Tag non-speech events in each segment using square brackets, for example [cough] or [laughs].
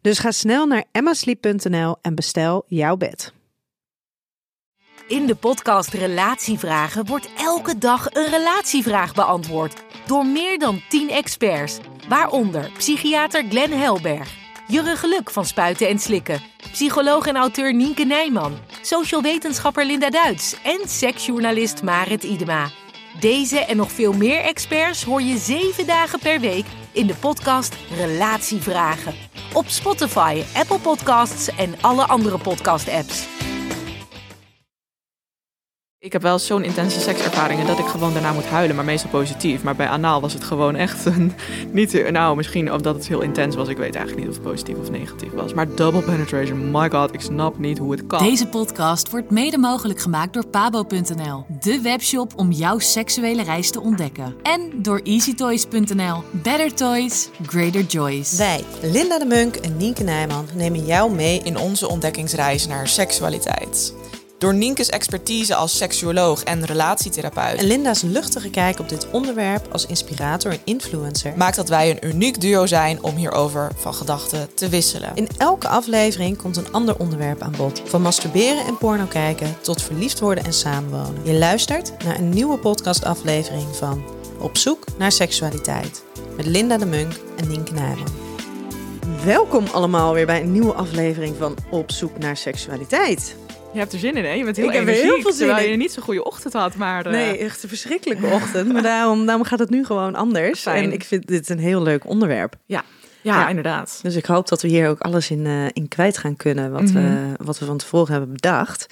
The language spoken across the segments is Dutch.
Dus ga snel naar emmasleep.nl en bestel jouw bed. In de podcast Relatievragen wordt elke dag een relatievraag beantwoord door meer dan 10 experts, waaronder psychiater Glenn Helberg, Jurre Geluk van Spuiten en Slikken, psycholoog en auteur Nienke Nijman, social wetenschapper Linda Duits en seksjournalist Marit Idema. Deze en nog veel meer experts hoor je zeven dagen per week in de podcast Relatievragen. Op Spotify, Apple Podcasts en alle andere podcast-apps. Ik heb wel zo'n intense sekservaringen dat ik gewoon daarna moet huilen, maar meestal positief. Maar bij anaal was het gewoon echt een, [laughs] niet, nou misschien omdat het heel intens was. Ik weet eigenlijk niet of het positief of negatief was. Maar double penetration, my god, ik snap niet hoe het kan. Deze podcast wordt mede mogelijk gemaakt door pabo.nl, de webshop om jouw seksuele reis te ontdekken. En door easytoys.nl. Better toys, greater joys. Wij, Linda de Munk en Nienke Nijman, nemen jou mee in onze ontdekkingsreis naar seksualiteit. Door Nienke's expertise als seksuoloog en relatietherapeut En Linda's luchtige kijk op dit onderwerp als inspirator en influencer maakt dat wij een uniek duo zijn om hierover van gedachten te wisselen. In elke aflevering komt een ander onderwerp aan bod. Van masturberen en porno kijken tot verliefd worden en samenwonen. Je luistert naar een nieuwe podcastaflevering van Op zoek naar seksualiteit. Met Linda de Munk en Nienke Nijman. Welkom allemaal weer bij een nieuwe aflevering van Op zoek naar seksualiteit. Je hebt er zin in, hè? Je bent heel Ik heb er energiek, heel veel zin terwijl in. je niet zo'n goede ochtend had, maar... eh, Nee, echt een verschrikkelijke ochtend. Maar [laughs] daarom, daarom gaat het nu gewoon anders. Fijn. En ik vind dit een heel leuk onderwerp. Ja, ja, Ja. inderdaad. Dus ik hoop dat we hier ook alles in, eh, in kwijt gaan kunnen wat, we, Mhm. wat we van tevoren hebben bedacht.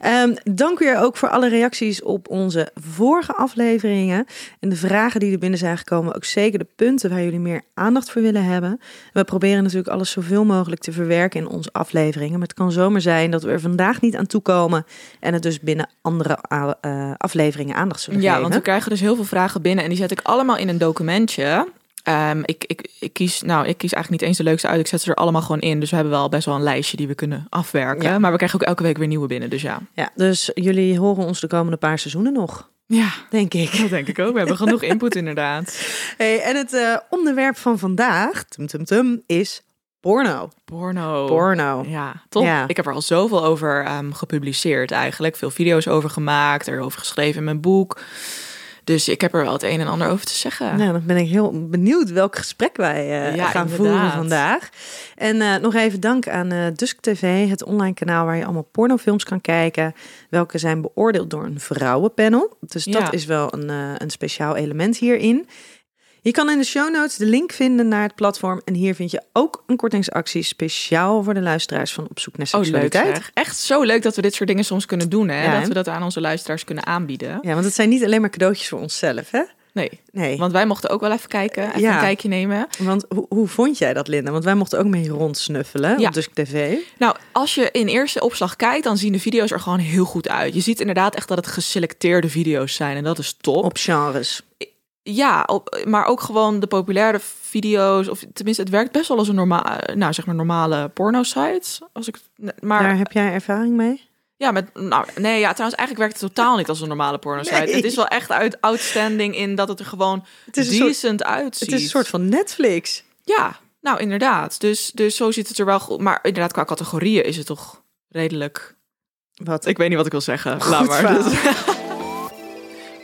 Ehm, dank u ook voor alle reacties op onze vorige afleveringen. En de vragen die er binnen zijn gekomen. Ook zeker de punten waar jullie meer aandacht voor willen hebben. We proberen natuurlijk alles zoveel mogelijk te verwerken in onze afleveringen. Maar het kan zomaar zijn dat we er vandaag niet aan toekomen. En het dus binnen andere eh, afleveringen aandacht zullen Ja, geven. want we krijgen dus heel veel vragen binnen en die zet ik allemaal in een documentje. Ehm, ik, ik, ik, kies, nou, ik kies eigenlijk niet eens de leukste uit. Ik zet ze er allemaal gewoon in. Dus we hebben wel best wel een lijstje die we kunnen afwerken. Ja. Maar we krijgen ook elke week weer nieuwe binnen. Dus ja. Ja, dus jullie horen ons de komende paar seizoenen nog, Ja, denk ik. dat denk ik ook. We hebben genoeg input inderdaad. [laughs] Hey, en het eh, onderwerp van vandaag, tum tum tum, is porno. Porno. Porno. Ja, toch? Ja. Ik heb er al zoveel over ehm, gepubliceerd eigenlijk. Veel video's over gemaakt, erover geschreven in mijn boek. Dus ik heb er wel het een en ander over te zeggen. Nou, dan ben ik heel benieuwd welk gesprek wij eh, Ja, gaan inderdaad. voeren vandaag. En eh, nog even dank aan eh Dusk TV, het online kanaal waar je allemaal pornofilms kan kijken. Welke zijn beoordeeld door een vrouwenpanel. Dus dat Ja. is wel een, een speciaal element hierin. Je kan in de show notes de link vinden naar het platform. En hier vind je ook een kortingsactie speciaal voor de luisteraars van Op zoek naar Oh, leuk seksualiteit. Echt zo leuk dat we dit soort dingen soms kunnen doen. Hè? Ja, hè? dat we dat aan onze luisteraars kunnen aanbieden. Ja, want het zijn niet alleen maar cadeautjes voor onszelf, hè? Nee, Nee. want wij mochten ook wel even kijken. Even Ja. een kijkje nemen. Want hoe, hoe vond jij dat, Linda? Want wij mochten ook mee rondsnuffelen Ja. op Dusk TV. Nou, als je in eerste opslag kijkt, dan zien de video's er gewoon heel goed uit. Je ziet inderdaad echt dat het geselecteerde video's zijn. En dat is top. Op genres. Ja, op, maar ook gewoon de populaire video's. Of tenminste, het werkt best wel als een normale, nou zeg maar normale porno-site. Als ik, maar Daar heb jij ervaring mee? ja, met, nou, nee, ja, trouwens, eigenlijk werkt het totaal niet als een normale porno-site. Nee. Het is wel echt uit outstanding in dat het er gewoon Het is soort- decent uitziet. Het is een soort van Netflix. Ja, nou inderdaad. Dus, dus zo ziet het er wel goed. Maar inderdaad, qua categorieën is het toch redelijk. Wat? Ik weet niet wat ik wil zeggen. Goed Laat maar. [laughs]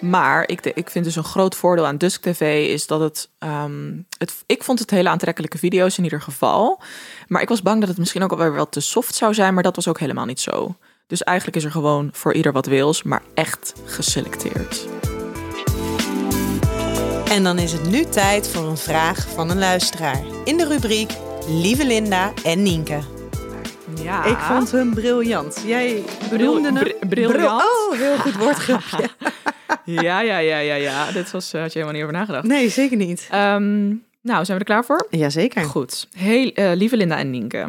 Maar ik, ik vind dus een groot voordeel aan Dusk TV is dat het, ehm, het... Ik vond het hele aantrekkelijke video's in ieder geval. Maar ik was bang dat het misschien ook alweer wel te soft zou zijn. Maar dat was ook helemaal niet zo. Dus eigenlijk is er gewoon voor ieder wat wils, maar echt geselecteerd. En dan is het nu tijd voor een vraag van een luisteraar. In de rubriek Lieve Linda en Nienke. Ja. Ik vond hem briljant. Jij benoemde hem... briljant? Bril- Oh, heel goed woordgrapje. [laughs] Ja, ja, ja, ja, ja. Dit was, eh, had je helemaal niet over nagedacht. nee, zeker niet. Ehm, nou, zijn we er klaar voor? Jazeker. Goed. Heel, eh, lieve Linda en Nienke.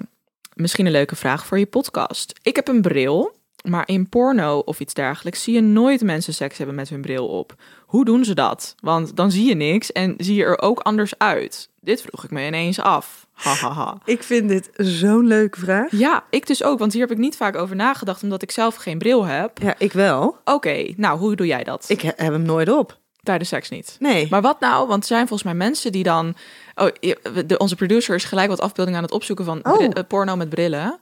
Misschien een leuke vraag voor je podcast. Ik heb een bril, maar in porno of iets dergelijks zie je nooit mensen seks hebben met hun bril op. Hoe doen ze dat? Want dan zie je niks en zie je er ook anders uit. Dit vroeg ik me ineens af. Hahaha. Ik vind dit zo'n leuke vraag. Ja, ik dus ook, want hier heb ik niet vaak over nagedacht, omdat ik zelf geen bril heb. Ja, ik wel. Oké, nou, hoe doe jij dat? Ik he- heb hem nooit op. Tijdens seks niet. Nee. Maar wat nou? Want er zijn volgens mij mensen die dan. Oh, de, onze producer is gelijk wat afbeeldingen aan het opzoeken van Oh. eh, porno met brillen.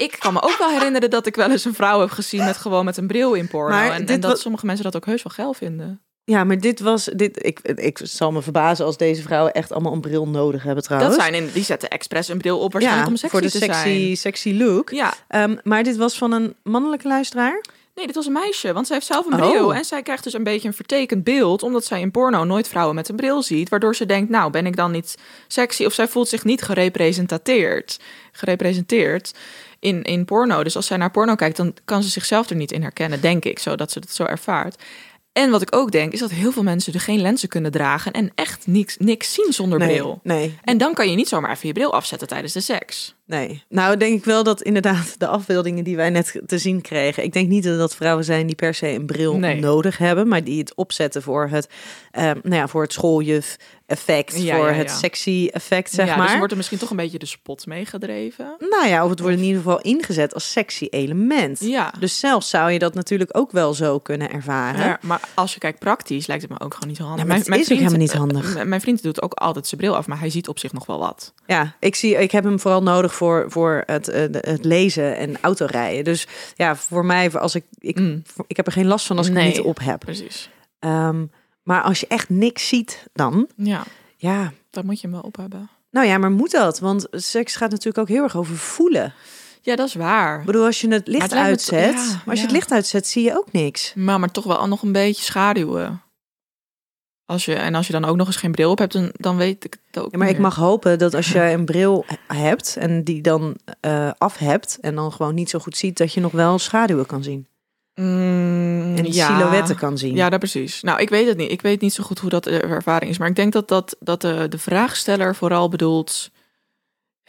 Ik kan me ook wel herinneren dat ik wel eens een vrouw heb gezien met gewoon met een bril in porno. Maar en, dat sommige mensen dat ook heus wel geil vinden. Ja, maar dit was... Dit, ik, ik zal me verbazen als deze vrouwen echt allemaal een bril nodig hebben trouwens. Dat zijn in, die zetten expres een bril op waarschijnlijk om sexy voor de te sexy, zijn. sexy look. Ja, Ehm, maar dit was van een mannelijke luisteraar. nee, dit was een meisje, want zij heeft zelf een bril. Oh. En zij krijgt dus een beetje een vertekend beeld, omdat zij in porno nooit vrouwen met een bril ziet. Waardoor ze denkt, nou, ben ik dan niet sexy? Of zij voelt zich niet gerepresenteerd. Gerepresenteerd in, in porno. Dus als zij naar porno kijkt, dan kan ze zichzelf er niet in herkennen, denk ik, zo dat ze het zo ervaart. En wat ik ook denk, is dat heel veel mensen er geen lenzen kunnen dragen en echt niks, niks zien zonder bril. nee, En dan kan je niet zomaar even je bril afzetten tijdens de seks. Nee. Nou, denk ik wel dat inderdaad de afbeeldingen die wij net te zien kregen. Ik denk niet dat dat vrouwen zijn die per se een bril Nee. nodig hebben, maar die het opzetten voor het, ehm, nou ja, voor het schooljuf effect, Ja, voor ja, het sexy effect, zeg ja, maar. Dus wordt er misschien toch een beetje de spot meegedreven. Nou ja, of het wordt in ieder geval ingezet als sexy element. Ja. Dus zelf zou je dat natuurlijk ook wel zo kunnen ervaren. Ja, maar als je kijkt praktisch, lijkt het me ook gewoon niet handig. Het is ook helemaal niet handig. Mijn vriend doet ook altijd zijn bril af, maar hij ziet op zich nog wel wat. Ja, ik, zie, ik heb hem vooral nodig voor, voor het, eh, het lezen en autorijden. Dus ja, voor mij, als ik, ik, Mm. ik heb er geen last van als ik Nee. het niet op heb. Precies. Ehm, maar als je echt niks ziet, dan Ja, ja. daar moet je hem wel op hebben. Nou ja, maar moet dat? Want seks gaat natuurlijk ook heel erg over voelen. Ja, dat is waar. Ik bedoel, als je het licht het uitzet, ja, maar als je het licht uitzet, zie je ook niks. Maar, maar toch wel nog een beetje schaduwen. Als je, en als je dan ook nog eens geen bril op hebt, dan, dan weet ik het ook Ja, maar ik mag hopen dat als je [laughs] een bril hebt en die dan eh, af hebt en dan gewoon niet zo goed ziet, dat je nog wel schaduwen kan zien. Mm, En ja. silhouetten kan zien. Ja, dat precies. Nou, ik weet het niet. Ik weet niet zo goed hoe dat de ervaring is. Maar ik denk dat, dat, dat de, de vraagsteller vooral bedoelt...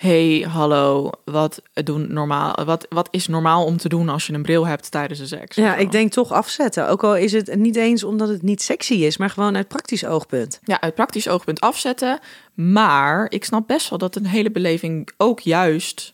hey, hallo, wat, doen normaal, wat, wat is normaal om te doen als je een bril hebt tijdens de seks? Ja, ik denk toch afzetten. Ook al is het niet eens omdat het niet sexy is, maar gewoon uit praktisch oogpunt. Ja, uit praktisch oogpunt afzetten. Maar ik snap best wel dat een hele beleving ook juist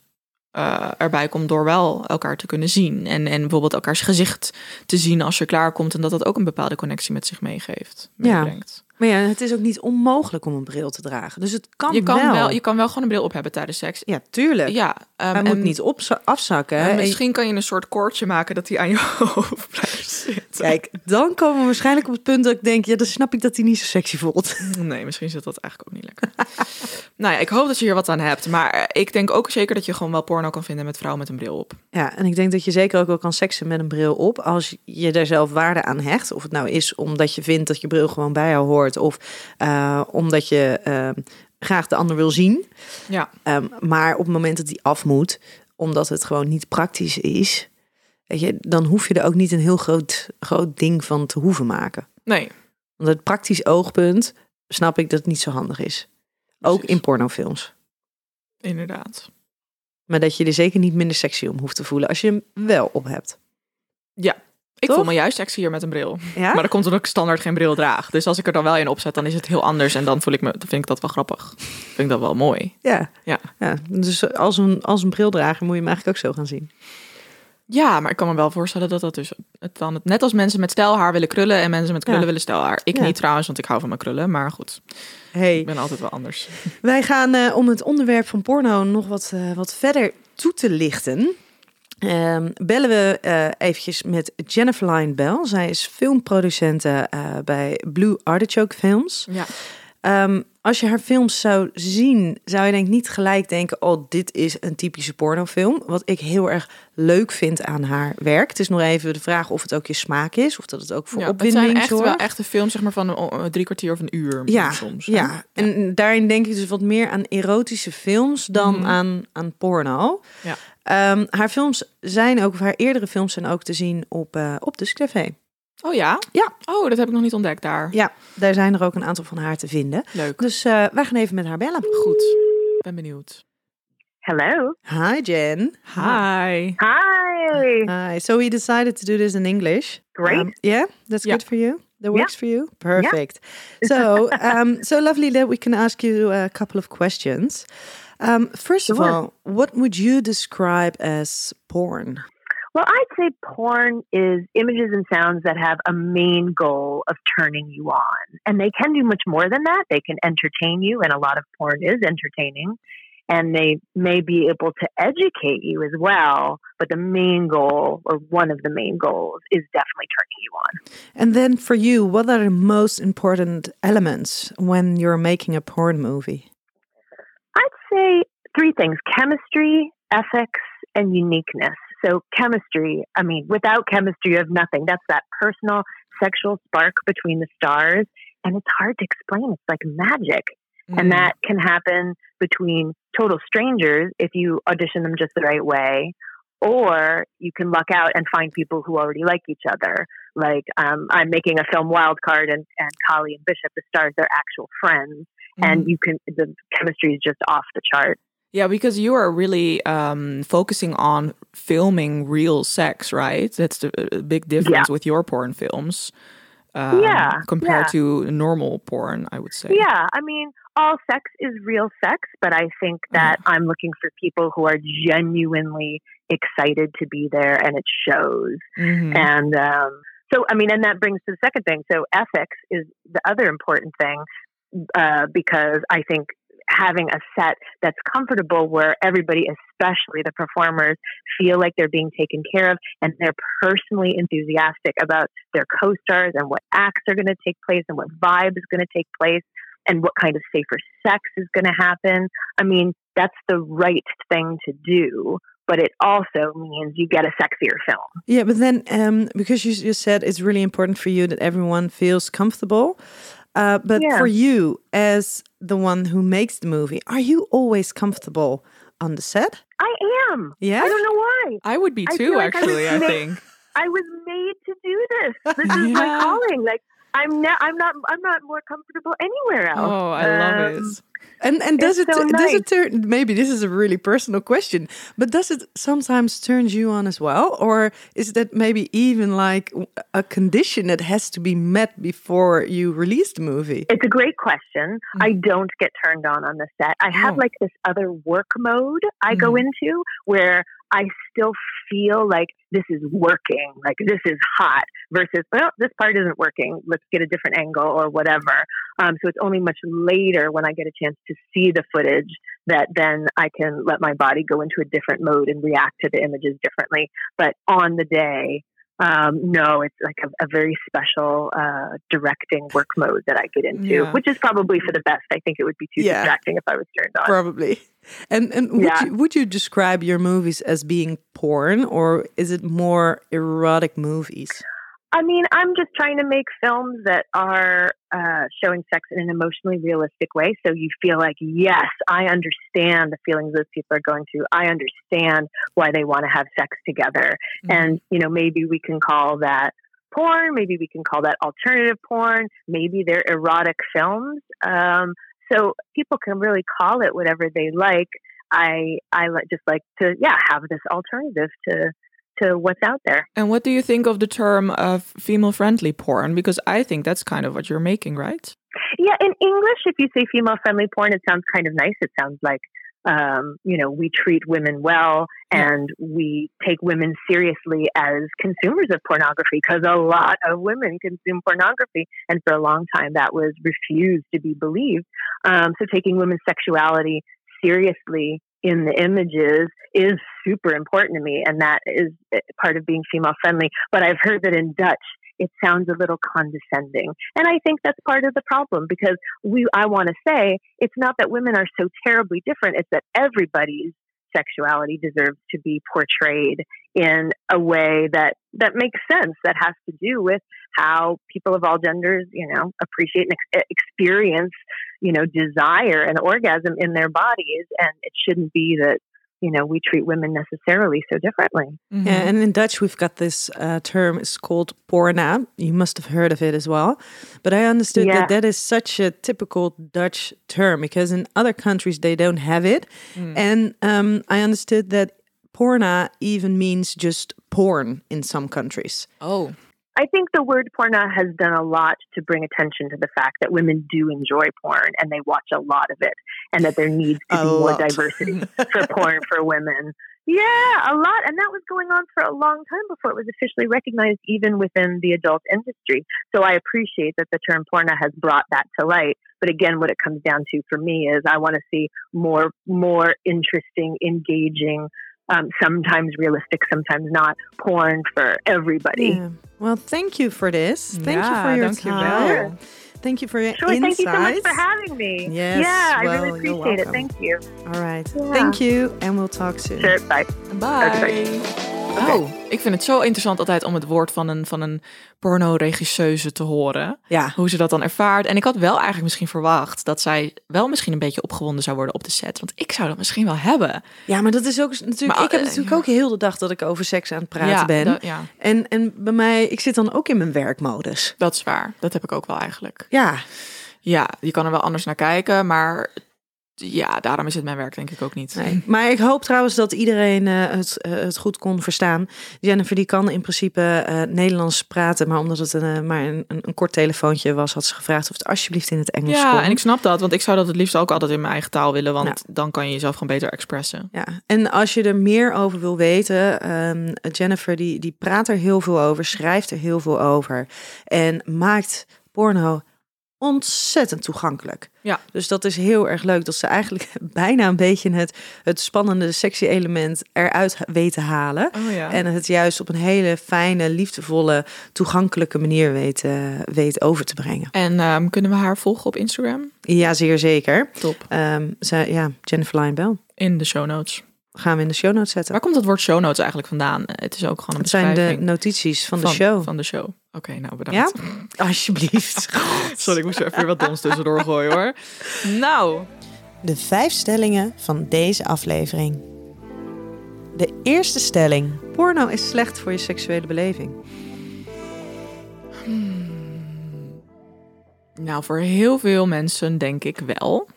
eh, erbij komt door wel elkaar te kunnen zien. En, en bijvoorbeeld elkaars gezicht te zien als je klaarkomt. En dat dat ook een bepaalde connectie met zich meegeeft. Ja. Maar ja, het is ook niet onmogelijk om een bril te dragen. Dus het kan, Je kan wel. wel. je kan wel gewoon een bril op hebben tijdens seks. Ja, tuurlijk. Ja, ehm, Hij en- moet niet opza- afzakken. en En- misschien kan je een soort koordje maken dat hij aan je [laughs] hoofd blijft zitten. Kijk, dan komen we waarschijnlijk op het punt dat ik denk... ja, dan snap ik dat hij niet zo sexy voelt. [laughs] Nee, misschien zit dat eigenlijk ook niet lekker. [laughs] nou ja, ik hoop dat je hier wat aan hebt. Maar ik denk ook zeker dat je gewoon wel porno kan vinden met vrouwen met een bril op. Ja, en ik denk dat je zeker ook wel kan seksen met een bril op... als je daar zelf waarde aan hecht. Of het nou is omdat je vindt dat je bril gewoon bij jou hoort... of eh, omdat je eh, graag de ander wil zien. Ja, Ehm, maar op het moment dat die af moet, omdat het gewoon niet praktisch is... Weet je, dan hoef je er ook niet een heel groot, groot ding van te hoeven maken. nee. Want het praktisch oogpunt snap ik dat het niet zo handig is. Ook Precies. in pornofilms. Inderdaad. Maar dat je er zeker niet minder sexy om hoeft te voelen als je hem wel op hebt. Ja, ik Toch? voel me juist sexier met een bril. Ja? Maar dat komt omdat ik standaard geen bril draag. Dus als ik er dan wel in opzet, dan is het heel anders. En dan, voel ik me, dan vind ik dat wel grappig. Vind ik dat wel mooi. Ja. Ja. ja. Dus als een, als een brildrager moet je hem eigenlijk ook zo gaan zien. Ja, maar ik kan me wel voorstellen dat dat dus het dan het, net als mensen met stijlhaar willen krullen en mensen met krullen Ja. willen stijlhaar. Ik Ja. niet trouwens, want ik hou van mijn krullen. Maar goed, Hey, ik ben altijd wel anders. wij gaan eh, om het onderwerp van porno nog wat, eh, wat verder toe te lichten. Ehm, bellen we uh, eventjes met Jennifer Lyon Bell. Zij is filmproducente uh, bij Blue Artichoke Films. Ja. Um, als je haar films zou zien, zou je denk ik niet gelijk denken: oh, dit is een typische pornofilm. Wat ik heel erg leuk vind aan haar werk. Het is nog even de vraag of het ook je smaak is, of dat het ook voor ja, opwinding Het zijn echt zorgt. wel echte films, zeg maar van een, drie kwartier of een uur. Ja, soms. Ja. en daarin denk ik dus wat meer aan erotische films dan Mhm. aan, aan porno. Ja. Ehm, haar films zijn ook, of haar eerdere films zijn ook te zien op, uh, op Dusk TV. Oh ja? Ja. Oh, dat heb ik nog niet ontdekt daar. Ja, daar zijn er ook een aantal van haar te vinden. Leuk. Dus uh, wij gaan even met haar bellen. Goed. Ben benieuwd. Hello. Hi, Jen. Hi. Hi. Hi. So we decided to do this in English. Great. Um, yeah, that's Yeah. good for you. That works Yeah. for you. Perfect. So, um, so lovely that we can ask you a couple of questions. Um, first of all, what would you describe as porn? Well, I'd say porn is images and sounds that have a main goal of turning you on. And they can do much more than that. They can entertain you, and a lot of porn is entertaining. And they may be able to educate you as well. But the main goal, or one of the main goals, is definitely turning you on. And then for you, what are the most important elements when you're making a porn movie? I'd say three things chemistry, ethics, and uniqueness. So, chemistry, I mean, without chemistry, you have nothing. That's that personal sexual spark between the stars. And it's hard to explain. It's like magic. Mm. And that can happen between total strangers if you audition them just the right way. Or you can luck out and find people who already like each other. Like um, I'm making a film Wildcard, and, and Kali and Bishop, the stars, they're actual friends. And you can, the chemistry is just off the chart. Yeah, because you are really um, focusing on filming real sex, right? That's the uh, big difference with your porn films. Um, Yeah, Compared yeah. to normal porn, I would say. Yeah, I mean, all sex is real sex, but I think that I'm looking for people who are genuinely excited to be there and it shows. Mhm. And um, so, I mean, and that brings to the second thing. So, ethics is the other important thing uh, because I think having a set that's comfortable where everybody, especially the performers, feel like they're being taken care of and they're personally enthusiastic about their co stars and what acts are going to take place and what vibe is going to take place and what kind of safer sex is going to happen. I mean, that's the right thing to do. But it also means you get a sexier film. Yeah, but then um, because you just said it's really important for you that everyone feels comfortable. Uh, but Yeah. for you, as the one who makes the movie, are you always comfortable on the set? I am. Yeah? I don't know why. I would be too, feel like actually, I made- think. I was made to do this. [laughs] This is my calling. Like I'm not. I'm not. I'm not more comfortable anywhere else. Oh, I love Um, it. And and does It's it so does it turn maybe this is a really personal question, but does it sometimes turns you on as well, or is that maybe even like a condition that has to be met before you release the movie? It's a great question. I don't get turned on on the set. I have Oh. like this other work mode I go Mhm. into where I still feel like this is working, like this is hot versus, well, this part isn't working. Let's get a different angle or whatever. Um, so it's only much later when I get a chance to see the footage that then I can let my body go into a different mode and react to the images differently. But on the day, um, no, it's like a, a very special uh, directing work mode that I get into, Yeah. which is probably for the best. I think it would be too Yeah. distracting if I was turned on. Probably. And and would Yeah. you would you describe your movies as being porn, or is it more erotic movies? I mean, I'm just trying to make films that are uh, showing sex in an emotionally realistic way. So you feel like, yes, I understand the feelings those people are going through. I understand why they want to have sex together. And, you know, maybe we can call that porn. Maybe we can call that alternative porn. Maybe they're erotic films. Um, so people can really call it whatever they like. I, I just like to, yeah, have this alternative to, to what's out there. And what do you think of the term of female friendly porn? Because I think that's kind of what you're making, right? Yeah, in English, if you say female friendly porn, it sounds kind of nice. It sounds like, um, you know, we treat women well and we take women seriously as consumers of pornography because a lot of women consume pornography. And for a long time, that was refused to be believed. Um, so taking women's sexuality seriously in the images is super important to me, and that is eh, part of being female friendly. But I've heard that in Dutch, it sounds a little condescending. And I think that's part of the problem because we, I want to say, it's not that women are so terribly different, it's that everybody's sexuality deserves to be portrayed in a way that that makes sense that has to do with how people of all genders you know appreciate and ex- experience you know desire and orgasm in their bodies and it shouldn't be that you know we treat women necessarily so differently Yeah, and in Dutch we've got this uh, term. It's called porna. You must have heard of it as well. But I understood Yeah. that that is such a typical Dutch term because in other countries they don't have it. And um, I understood that porna even means just porn in some countries. Oh, I think the word porna has done a lot to bring attention to the fact that women do enjoy porn and they watch a lot of it, and that there needs to A be more diversity [laughs] for porn for women. Yeah, a lot. And that was going on for a long time before it was officially recognized, even within the adult industry. So I appreciate that the term porna has brought that to light. But again, what it comes down to for me is I want to see more, more interesting, engaging, um, sometimes realistic, sometimes not porn for everybody. Yeah. Well, thank you for this. Thank you for your dankjewel. time. Thank you for your Sure. insights. Thank you so much for having me. Yes, Yeah, I really appreciate it. Thank you. All right. Yeah. Thank you, and we'll talk soon. Sure. Bye. bye. Oh, ik vind het zo interessant altijd om het woord van een, van een pornoregisseuse te horen. Ja. Hoe ze dat dan ervaart. En ik had wel eigenlijk misschien verwacht dat zij wel misschien een beetje opgewonden zou worden op de set. Want ik zou dat misschien wel hebben. Ja, maar dat is ook natuurlijk. Maar, ik heb natuurlijk ja. ook heel de dag dat ik over seks aan het praten ja, ben. dat- ja, En, en bij mij, ik zit dan ook in mijn werkmodus. dat is waar. Dat heb ik ook wel eigenlijk. Ja, Ja, je kan er wel anders naar kijken, maar ja, daarom is het mijn werk denk ik ook niet. nee. Maar ik hoop trouwens dat iedereen eh, het, eh, het goed kon verstaan. Jennifer die kan in principe eh, Nederlands praten, maar omdat het een, maar een, een, kort telefoontje was, had ze gevraagd of het alsjeblieft in het Engels kon. Ja, en ik snap dat, want ik zou dat het liefst ook altijd in mijn eigen taal willen, want dan kan je jezelf gewoon beter expressen. Ja, en als je er meer over wil weten, ehm, Jennifer die, die praat er heel veel over, schrijft er heel veel over en maakt porno ontzettend toegankelijk. Ja. Dus dat is heel erg leuk dat ze eigenlijk [laughs] bijna een beetje het, het spannende sexy element eruit weet te halen. Oh ja. En het juist op een hele fijne, liefdevolle, toegankelijke manier weet, eh, weet over te brengen. En ehm, kunnen we haar volgen op Instagram? Ja, zeer zeker. Top. Ehm zij, ja, Jennifer Lyon Bell. In de show notes. Gaan we in de show notes zetten. Waar komt dat woord show notes eigenlijk vandaan? Het is ook gewoon een Het zijn de notities van de show. Van de show. Oké, nou Ja? bedankt. Alsjeblieft. [laughs] Sorry, ik moest er even weer wat dons tussendoor gooien hoor. Nou, De vijf stellingen van deze aflevering. De eerste stelling. Porno is slecht voor je seksuele beleving. nou voor heel veel mensen denk ik wel.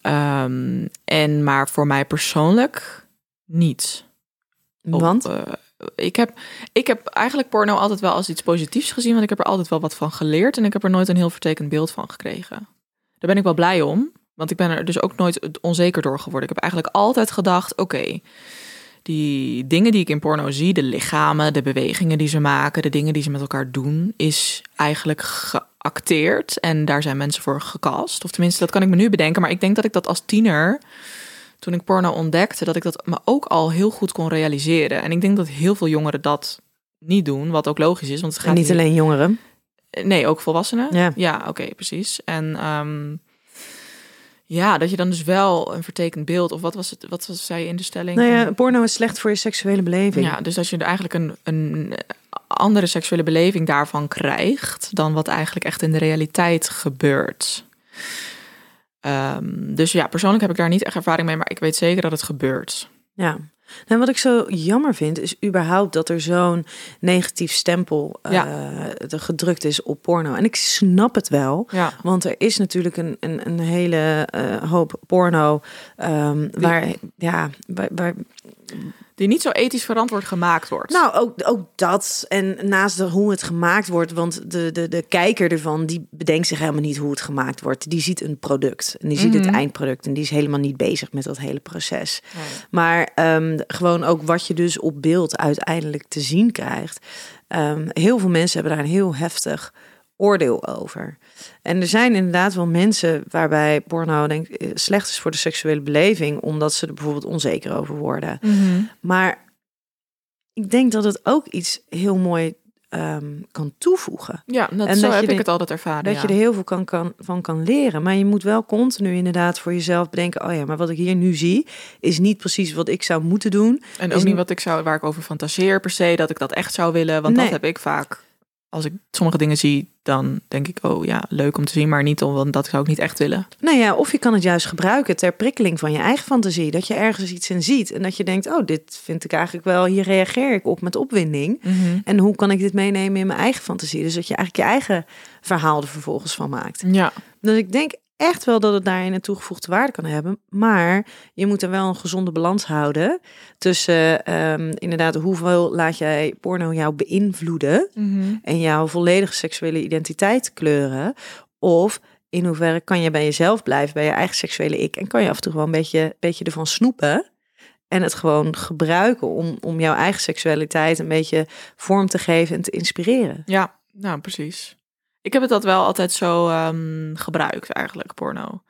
Ehm, en maar voor mij persoonlijk niet. Op, Want? Ik, heb, ik heb eigenlijk porno altijd wel als iets positiefs gezien, want ik heb er altijd wel wat van geleerd en ik heb er nooit een heel vertekend beeld van gekregen. Daar ben ik wel blij om, want ik ben er dus ook nooit onzeker door geworden. Ik heb eigenlijk altijd gedacht, oké, die dingen die ik in porno zie, de lichamen, de bewegingen die ze maken, de dingen die ze met elkaar doen, is eigenlijk geacteerd en daar zijn mensen voor gecast. Of tenminste, dat kan ik me nu bedenken, maar ik denk dat ik dat als tiener toen ik porno ontdekte, dat ik dat me ook al heel goed kon realiseren. En ik denk dat heel veel jongeren dat niet doen, wat ook logisch is. Want het gaat En niet hier- alleen jongeren. Nee, ook volwassenen. Ja. oké, precies. En ehm, ja, dat je dan dus wel een vertekend beeld, of wat was het, wat was, zei je in de stelling? Nou ja, porno is slecht voor je seksuele beleving. Ja, dus dat je er eigenlijk een, een andere seksuele beleving daarvan krijgt dan wat eigenlijk echt in de realiteit gebeurt. Ehm, dus ja, persoonlijk heb ik daar niet echt ervaring mee, maar ik weet zeker dat het gebeurt. Ja. Nou, wat ik zo jammer vind, is überhaupt dat er zo'n negatief stempel er gedrukt is op porno. En ik snap het wel, Ja. want er is natuurlijk een, een, een hele eh, hoop porno ehm, waar, ja, waar, waar, Die niet zo ethisch verantwoord gemaakt wordt. Nou, ook, ook dat. En naast de, hoe het gemaakt wordt, want de, de, de kijker ervan, die bedenkt zich helemaal niet hoe het gemaakt wordt. Die ziet een product en die ziet het Mhm. eindproduct en die is helemaal niet bezig met dat hele proces. Nee. Maar ehm, gewoon ook wat je dus op beeld uiteindelijk te zien krijgt. Ehm, heel veel mensen hebben daar een heel heftig oordeel over. En er zijn inderdaad wel mensen waarbij porno denk ik, slecht is voor de seksuele beleving, omdat ze er bijvoorbeeld onzeker over worden. Maar ik denk dat het ook iets heel mooi ehm, kan toevoegen. Ja, dat, En zo dat heb ik het altijd ervaren. Dat ja. je er heel veel kan, kan, van kan leren. Maar je moet wel continu inderdaad voor jezelf bedenken: oh ja, maar wat ik hier nu zie, is niet precies wat ik zou moeten doen. En ook niet niet- wat ik zou, waar ik over fantaseer per se, dat ik dat echt zou willen. Want Nee. dat heb ik vaak. Als ik sommige dingen zie, dan denk ik, oh ja, leuk om te zien, maar niet om, want dat zou ik niet echt willen. Nou ja, of je kan het juist gebruiken ter prikkeling van je eigen fantasie. Dat je ergens iets in ziet en dat je denkt: oh, dit vind ik eigenlijk wel, hier reageer ik op met opwinding. En hoe kan ik dit meenemen in mijn eigen fantasie? Dus dat je eigenlijk je eigen verhaal er vervolgens van maakt. Ja, Dus ik denk echt wel dat het daarin een toegevoegde waarde kan hebben. Maar je moet er wel een gezonde balans houden. Tussen ehm, inderdaad, hoeveel laat jij porno jou beïnvloeden. En jouw volledige seksuele identiteit kleuren. Of in hoeverre kan je bij jezelf blijven, bij je eigen seksuele ik. En kan je af en toe gewoon een beetje, beetje ervan snoepen. En het gewoon gebruiken om, om jouw eigen seksualiteit een beetje vorm te geven en te inspireren. ja, nou precies. Ik heb het dat wel altijd zo ehm, gebruikt eigenlijk, porno.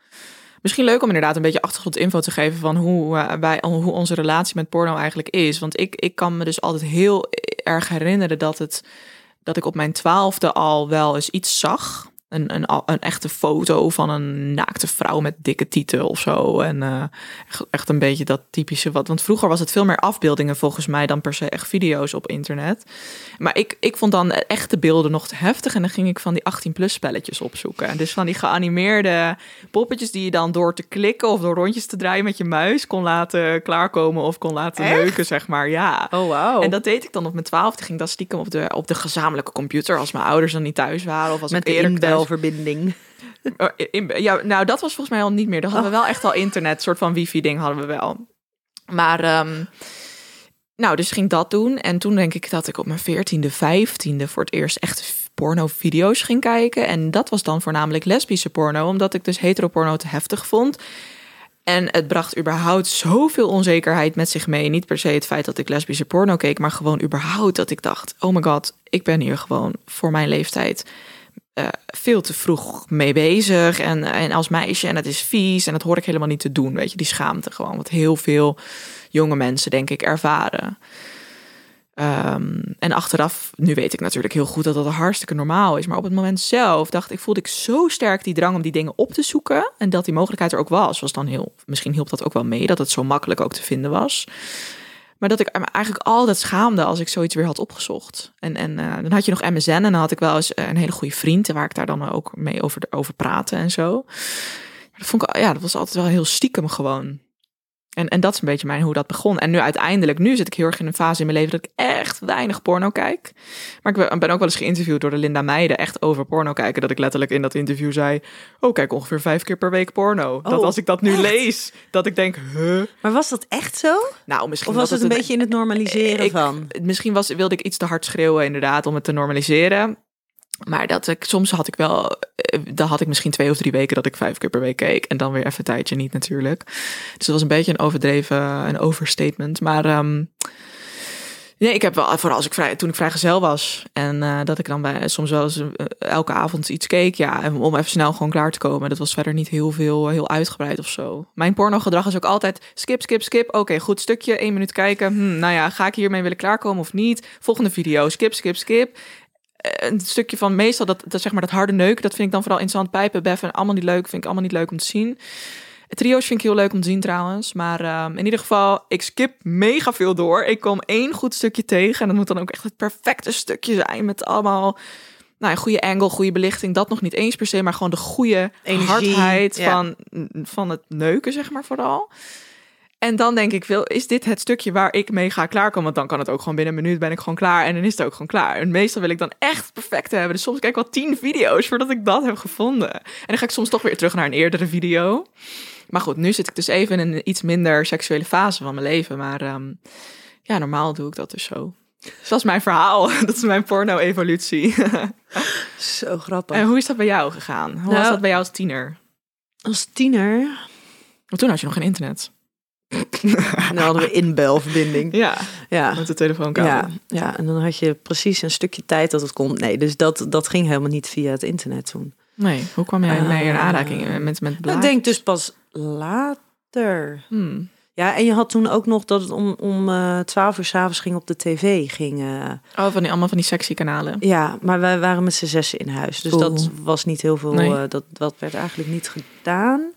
Misschien leuk om inderdaad een beetje achtergrondinfo te geven van hoe, eh, wij, hoe onze relatie met porno eigenlijk is. Want ik, ik kan me dus altijd heel erg herinneren dat, het, dat ik op mijn twaalfde al wel eens iets zag. Een, een, een echte foto van een naakte vrouw met dikke tieten of zo. En eh, echt- echt een beetje dat typische wat. Want vroeger was het veel meer afbeeldingen volgens mij dan per se echt video's op internet. Maar ik, ik vond dan echte beelden nog te heftig. En dan ging ik van die 18-plus spelletjes opzoeken. En dus van die geanimeerde poppetjes die je dan door te klikken of door rondjes te draaien met je muis kon laten klaarkomen of kon laten Echt? leuken, zeg maar. Ja. Oh, wauw. En dat deed ik dan op mijn twaalfde. Ging dat stiekem op de, op de gezamenlijke computer als mijn ouders dan niet thuis waren. Of als met ik de eerder inbelverbinding. Oh, in- ja, nou, dat was volgens mij al niet meer. Dan hadden we wel echt al internet, soort van wifi-ding hadden we wel. Maar, ehm, nou, dus ging dat doen. En toen denk ik dat ik op mijn veertiende, vijftiende voor het eerst echt porno-video's ging kijken. En dat was dan voornamelijk lesbische porno, omdat ik dus heteroporno te heftig vond. En het bracht überhaupt zoveel onzekerheid met zich mee. Niet per se het feit dat ik lesbische porno keek, maar gewoon überhaupt dat ik dacht: oh my god, ik ben hier gewoon voor mijn leeftijd eh, veel te vroeg mee bezig. En, en als meisje, en het is vies en dat hoor ik helemaal niet te doen. Weet je, die schaamte gewoon, wat heel veel jonge mensen, denk ik, ervaren. Ehm, en achteraf, nu weet ik natuurlijk heel goed dat dat hartstikke normaal is. Maar op het moment zelf dacht ik, voelde ik zo sterk die drang om die dingen op te zoeken. En dat die mogelijkheid er ook was. Was dan heel, misschien hielp dat ook wel mee, dat het zo makkelijk ook te vinden was. Maar dat ik me eigenlijk altijd schaamde als ik zoiets weer had opgezocht. En, en eh, dan had je nog MSN en dan had ik wel eens eh, een hele goede vriend... waar ik daar dan ook mee over, over praatte en zo. Dat vond ik, ja, dat was altijd wel heel stiekem gewoon. En, en dat is een beetje mijn, hoe dat begon. En nu uiteindelijk, nu zit ik heel erg in een fase in mijn leven... dat ik echt weinig porno kijk. Maar ik ben, ook wel eens geïnterviewd door de Linda Meijden... echt over porno kijken. Dat ik letterlijk in dat interview zei... oh, kijk ongeveer vijf keer per week porno. dat Oh, als ik dat nu echt? lees, dat ik denk... huh? Maar was dat echt zo? Nou, misschien Of was het een een- beetje in het normaliseren ik, van? Misschien was, wilde ik iets te hard schreeuwen, inderdaad, om het te normaliseren. Maar dat ik, soms had ik wel, dan had ik misschien twee of drie weken dat ik vijf keer per week keek. En dan weer even een tijdje niet natuurlijk. Dus dat was een beetje een overdreven, een overstatement. Maar ehm, nee, ik heb wel, vooral als ik vrij, toen ik vrijgezel was. En eh, dat ik dan bij, soms wel eens eh, elke avond iets keek. Ja, om even snel gewoon klaar te komen. Dat was verder niet heel veel, heel uitgebreid of zo. Mijn pornogedrag is ook altijd skip, skip, skip. Oké, goed stukje, één minuut kijken. Hm, nou ja, ga ik hiermee willen klaarkomen of niet? Volgende video, skip, skip, skip. Eh, Een stukje van meestal dat, dat zeg maar dat harde neuken, dat vind ik dan vooral interessant. Pijpen, beffen, allemaal niet leuk. Vind ik allemaal niet leuk om te zien. Trio's vind ik heel leuk om te zien trouwens. Maar ehm, in ieder geval, ik skip mega veel door. Ik kom één goed stukje tegen. En dat moet dan ook echt het perfecte stukje zijn. Met allemaal nou, ja, goede angle, goede belichting. Dat nog niet eens per se. Maar gewoon de goede Energie, hardheid ja. van, van het neuken, zeg maar vooral. En dan denk ik, wel, is dit het stukje waar ik mee ga klaarkomen? Want dan kan het ook gewoon binnen een minuut ben ik gewoon klaar. En dan is het ook gewoon klaar. En meestal wil ik dan echt perfect hebben. Dus soms kijk ik wel tien video's voordat ik dat heb gevonden. En dan ga ik soms toch weer terug naar een eerdere video. Maar goed, nu zit ik dus even in een iets minder seksuele fase van mijn leven. Maar ehm, ja, normaal doe ik dat dus zo. Dus dat is mijn verhaal. [laughs] Dat is mijn porno-evolutie. [laughs] Zo grappig. en hoe is dat bij jou gegaan? Hoe was Nou, dat bij jou als tiener? Als tiener Want toen had je nog geen internet. En dan hadden we inbelverbinding. Ja, Ja. met de telefoonkabel. Ja, ja, en dan had je precies een stukje tijd dat het kon. Nee, dus dat, dat ging helemaal niet via het internet toen. Nee, hoe kwam jij mee in Ah. aanraking met, met Ik blaadjes? denk dus pas later. Hmm. Ja, en je had toen ook nog dat het om, om eh 12 uur s'avonds ging op de tv. Ging, eh, Oh, van die, allemaal van die sexy kanalen. ja, maar wij waren met z'n zessen in huis. Dus dat was niet heel veel. Nee. eh, dat, dat werd eigenlijk niet gedaan.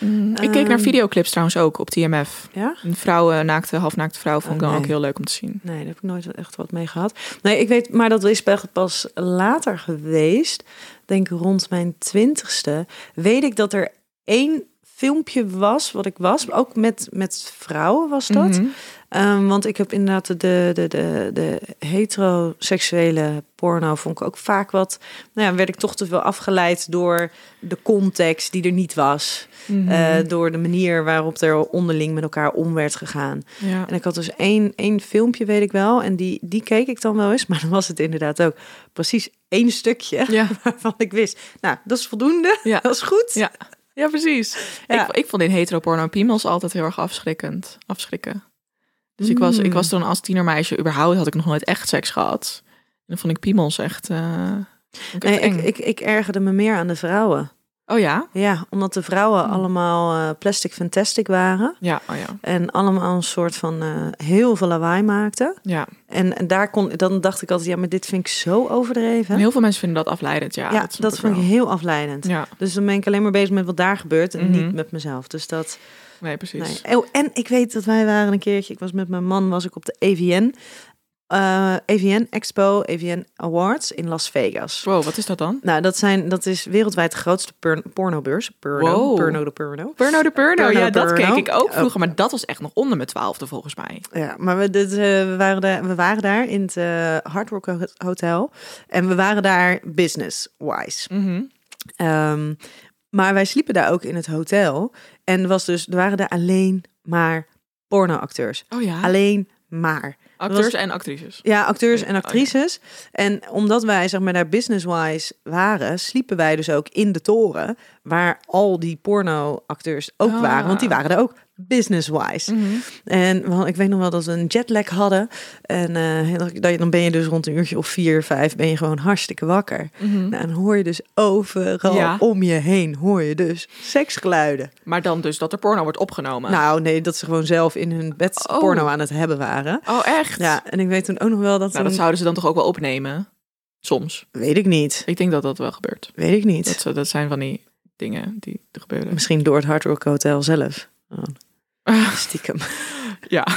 Mm, ik keek naar Ehm. videoclips trouwens ook op TMF. Ja? Een vrouw, naakte, halfnaakte vrouw, vond ik Oh, dan ook nee. heel leuk om te zien. Nee, daar heb ik nooit echt wat mee gehad. Nee, ik weet, maar dat is pas- pas later geweest. Denk rond mijn twintigste. Weet ik dat er één filmpje was wat ik was. Ook met, met vrouwen was dat. Mhm. Ehm, want ik heb inderdaad de, de, de, de heteroseksuele porno vond ik ook vaak wat. Nou ja, werd ik toch te veel afgeleid door de context die er niet was. Mhm. Eh, door de manier waarop er onderling met elkaar om werd gegaan. ja. En ik had dus één, één filmpje, weet ik wel. En die, die keek ik dan wel eens. [laughs] Maar dan was het inderdaad ook precies één stukje Ja. [laughs] waarvan ik wist. Nou, dat is voldoende. Ja. [laughs] Dat is goed. Ja. ja, precies. Ik, ik vond in heteroporno piemels altijd heel erg afschrikkend. Afschrikken. Dus ik was, ik was toen als tienermeisje, überhaupt had ik nog nooit echt seks gehad. En dan vond ik piemels echt, eh, ik Nee, ik, ik, ik ergerde me meer aan de vrouwen. Oh ja? Ja, omdat de vrouwen Hmm. allemaal eh, plastic fantastic waren. Ja, oh ja. En allemaal een soort van eh, heel veel lawaai maakten. Ja. En, en daar kon, dan dacht ik altijd, ja, maar dit vind ik zo overdreven. Heel veel mensen vinden dat afleidend, ja. ja, dat snap dat ik vond ik heel afleidend. Ja, Dus dan ben ik alleen maar bezig met wat daar gebeurt en Mhm. niet met mezelf. Dus dat. Nee, precies. Nee. Oh, en ik weet dat wij waren een keertje. Ik was met mijn man, was ik op de AVN. eh AVN Expo, AVN Awards in Las Vegas. Wow, wat is dat dan? Nou, dat, zijn, dat is wereldwijd de grootste porn- pornobeurs. Porno, Wow. porno de porno. Purno de Purno ja, dat keek ik ook vroeger. Maar dat was echt nog onder mijn twaalfde volgens mij. Ja, maar we, dit, eh, we, waren daar, we waren daar in het eh, Hard Rock Ho- Hotel. En we waren daar business-wise. Mhm. Ehm, maar wij sliepen daar ook in het hotel. En er, was dus, er waren daar alleen maar pornoacteurs. Oh ja, Alleen maar. acteurs was- en actrices. Ja, acteurs en Oh, ja. actrices. En omdat wij zeg maar daar business-wise waren, sliepen wij dus ook in de toren waar al die pornoacteurs ook Ah. waren, want die waren er ook business-wise. Mhm. En wel, ik weet nog wel dat we een jetlag hadden. En je- dan ben je dus rond een uurtje of vier, vijf, ben je gewoon hartstikke wakker. Mhm. Nou, dan hoor je dus overal Ja. om je heen, hoor je dus seksgeluiden. Maar dan dus dat er porno wordt opgenomen. Nou nee, dat ze gewoon zelf in hun bed Oh. porno aan het hebben waren. oh, echt? Ja, en ik weet toen ook nog wel dat... Nou, dat zouden ze dan toch ook wel opnemen? Soms. Weet ik niet. Ik denk dat dat wel gebeurt. Weet ik niet. Dat, dat zijn van die dingen die er gebeuren. Misschien door het Hard Rock Hotel zelf. Oh, [laughs] stiekem. Ja. [laughs]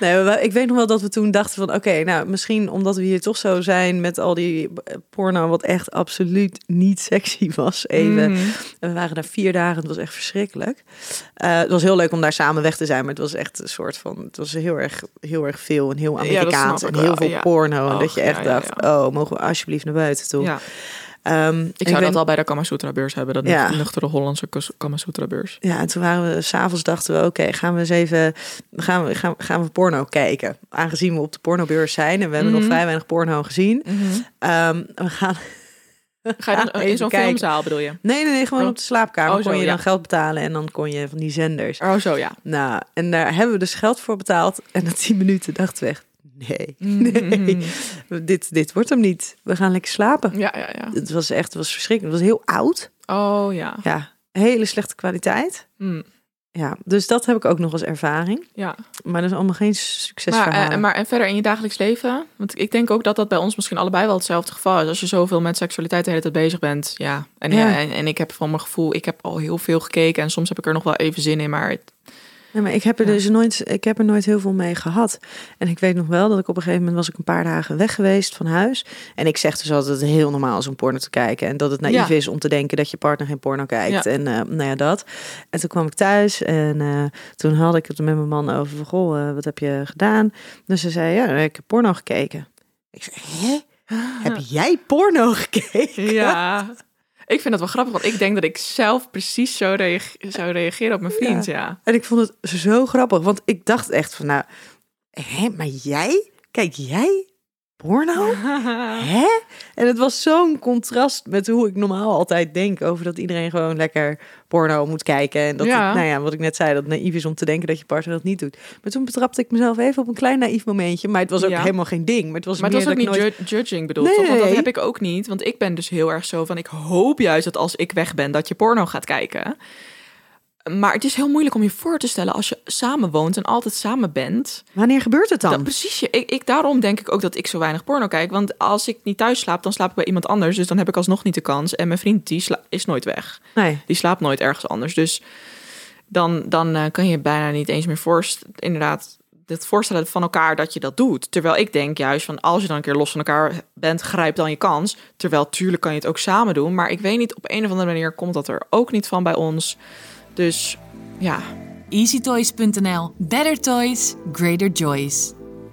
Nee, maar ik weet nog wel dat we toen dachten van... oké, nou, misschien omdat we hier toch zo zijn... met al die eh, porno wat echt absoluut niet sexy was even. En we waren daar vier dagen, het was echt verschrikkelijk. Eh, het was heel leuk om daar samen weg te zijn... maar het was echt een soort van... het was heel erg, heel erg veel en heel Ja, Amerikaans... snap en heel wel, veel ja. porno. en dat je echt ja, ja, dacht, ja. oh, mogen we alsjeblieft naar buiten toe. ja. Ehm, Ik zou dat al bij de Kamasutra beurs hebben. Dat Ja. nuchtere Hollandse Kamasutra beurs. Ja, en toen waren we, s'avonds dachten we, oké, gaan we eens even, gaan we, gaan, gaan we porno kijken. Aangezien we op de pornobeurs zijn en we hebben Mhm. nog vrij weinig porno gezien. Ehm, we gaan... [laughs] Ga je dan [laughs] in zo'n filmzaal bedoel je? Nee, nee, nee, gewoon Oh. op de slaapkamer Oh, zo, kon je dan geld betalen en dan kon je van die zenders. Oh, zo ja. Nou, en daar hebben we dus geld voor betaald. En na tien minuten dachten we echt, nee, nee, Mhm. [laughs] dit, dit wordt hem niet. We gaan lekker slapen. Ja, ja, ja. Het was echt, het was verschrikkelijk. Het was heel oud. Oh ja. Ja, hele slechte kwaliteit. Mm, Ja, dus dat heb ik ook nog als ervaring. ja. Maar dat is allemaal geen Maar, succesverhalen. eh, maar en verder in je dagelijks leven? Want ik denk ook dat dat bij ons misschien allebei wel hetzelfde geval is. Als je zoveel met seksualiteit de hele tijd bezig bent. Ja. En, ja. en, en ik heb van mijn gevoel, ik heb al heel veel gekeken. En soms heb ik er nog wel even zin in. Maar het- Nee, maar ik heb er Ja. dus nooit, ik heb er nooit heel veel mee gehad. En ik weet nog wel dat ik op een gegeven moment was ik een paar dagen weg geweest van huis. En ik zeg dus altijd het heel normaal is om porno te kijken. En dat het naïef Ja. is om te denken dat je partner geen porno kijkt. Ja. En eh, nou ja, dat. En toen kwam ik thuis en eh, toen had ik het met mijn man over van, goh, eh, wat heb je gedaan? Dus ze zei, ja, ik heb porno gekeken. Ik zei, hè? Heb jij porno gekeken? ja. [laughs] Ik vind dat wel grappig, want ik denk dat ik zelf precies zo reage- zou reageren op mijn vriend. Ja. En ik vond het zo grappig, want ik dacht echt van, nou, hè, maar jij? Kijk jij porno? [laughs] Hè? En het was zo'n contrast met hoe ik normaal altijd denk over dat iedereen gewoon lekker porno moet kijken. En dat, Ja. het, nou ja, wat ik net zei, dat naïef is om te denken dat je partner dat niet doet. Maar toen betrapte ik mezelf even op een klein naïef momentje. Maar het was ook Ja. helemaal geen ding. Maar het was Maar het meer was ook dat niet nooit... ju- judging bedoeld, Nee, toch? Want dat heb ik ook niet. Want ik ben dus heel erg zo van... ik hoop juist dat als ik weg ben, dat je porno gaat kijken. Maar het is heel moeilijk om je voor te stellen... als je samen woont en altijd samen bent. Wanneer gebeurt het dan? Dat, precies, ik, ik, daarom denk ik ook dat ik zo weinig porno kijk. Want als ik niet thuis slaap, dan slaap ik bij iemand anders. Dus dan heb ik alsnog niet de kans. En mijn vriend, die sla- is nooit weg. Nee. Die slaapt nooit ergens anders. Dus dan, dan eh, kan je bijna niet eens meer voorstellen... inderdaad, het voorstellen van elkaar dat je dat doet. Terwijl ik denk juist van als je dan een keer los van elkaar bent, grijp dan je kans. Terwijl tuurlijk kan je het ook samen doen. Maar ik weet niet, op een of andere manier komt dat er ook niet van bij ons. Dus ja, EasyToys.nl. Better toys, greater joys.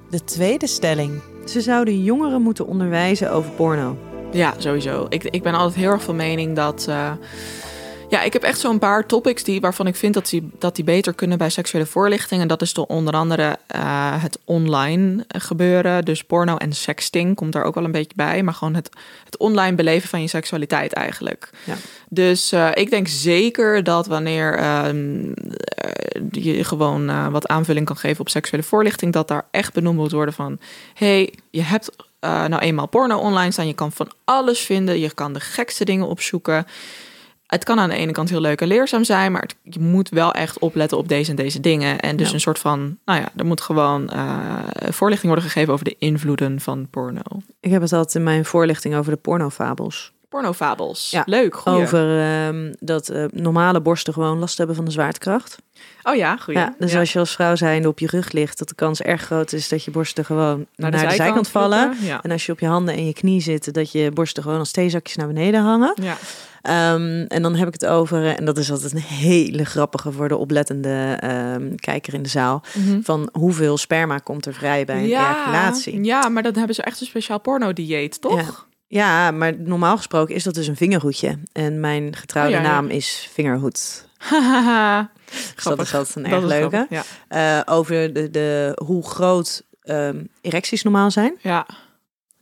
De tweede stelling. Ze zouden jongeren moeten onderwijzen over porno. Ja, sowieso. Ik, ik ben altijd heel erg van mening dat. eh, ja, ik heb echt zo'n paar topics die, waarvan ik vind dat die, dat die beter kunnen bij seksuele voorlichting. En dat is door onder andere eh, het online gebeuren. Dus porno en sexting komt daar ook wel een beetje bij. Maar gewoon het, het online beleven van je seksualiteit eigenlijk. Ja. Dus eh, ik denk zeker dat wanneer ehm, eh, je gewoon wat aanvulling kan geven op seksuele voorlichting, dat daar echt benoemd moet worden van: hey, je hebt nou eenmaal porno online staan, je kan van alles vinden, je kan de gekste dingen opzoeken. Het kan aan de ene kant heel leuk en leerzaam zijn, maar het- je moet wel echt opletten op deze en deze dingen. En dus Ja. een soort van, nou ja, er moet gewoon eh, voorlichting worden gegeven over de invloeden van porno. Ik heb het altijd in mijn voorlichting over de pornofabels. Pornofabels. Ja, Leuk, goeie. Over ehm, dat eh, normale borsten gewoon last hebben van de zwaartekracht. Oh ja, goeie. Ja, dus als je als vrouw zijnde op je rug ligt, dat de kans erg groot is dat je borsten gewoon naar, de, zijkant, vallen. vloeken. Ja. En als je op je handen en je knie zit, dat je borsten gewoon als theezakjes naar beneden hangen. ja. Ehm, en dan heb ik het over, eh, en dat is altijd een hele grappige voor de oplettende ehm, kijker in de zaal, van hoeveel sperma komt er vrij bij een ejaculatie. Ja, maar dan hebben ze echt een speciaal porno-dieet, toch? Ja, maar normaal gesproken is dat dus een vingerhoedje. En mijn getrouwde Oh ja, ja. naam is Vingerhoed. Dus dat is altijd een erg leuke. Ja. Eh, over de, de, hoe groot ehm, erecties normaal zijn. ja.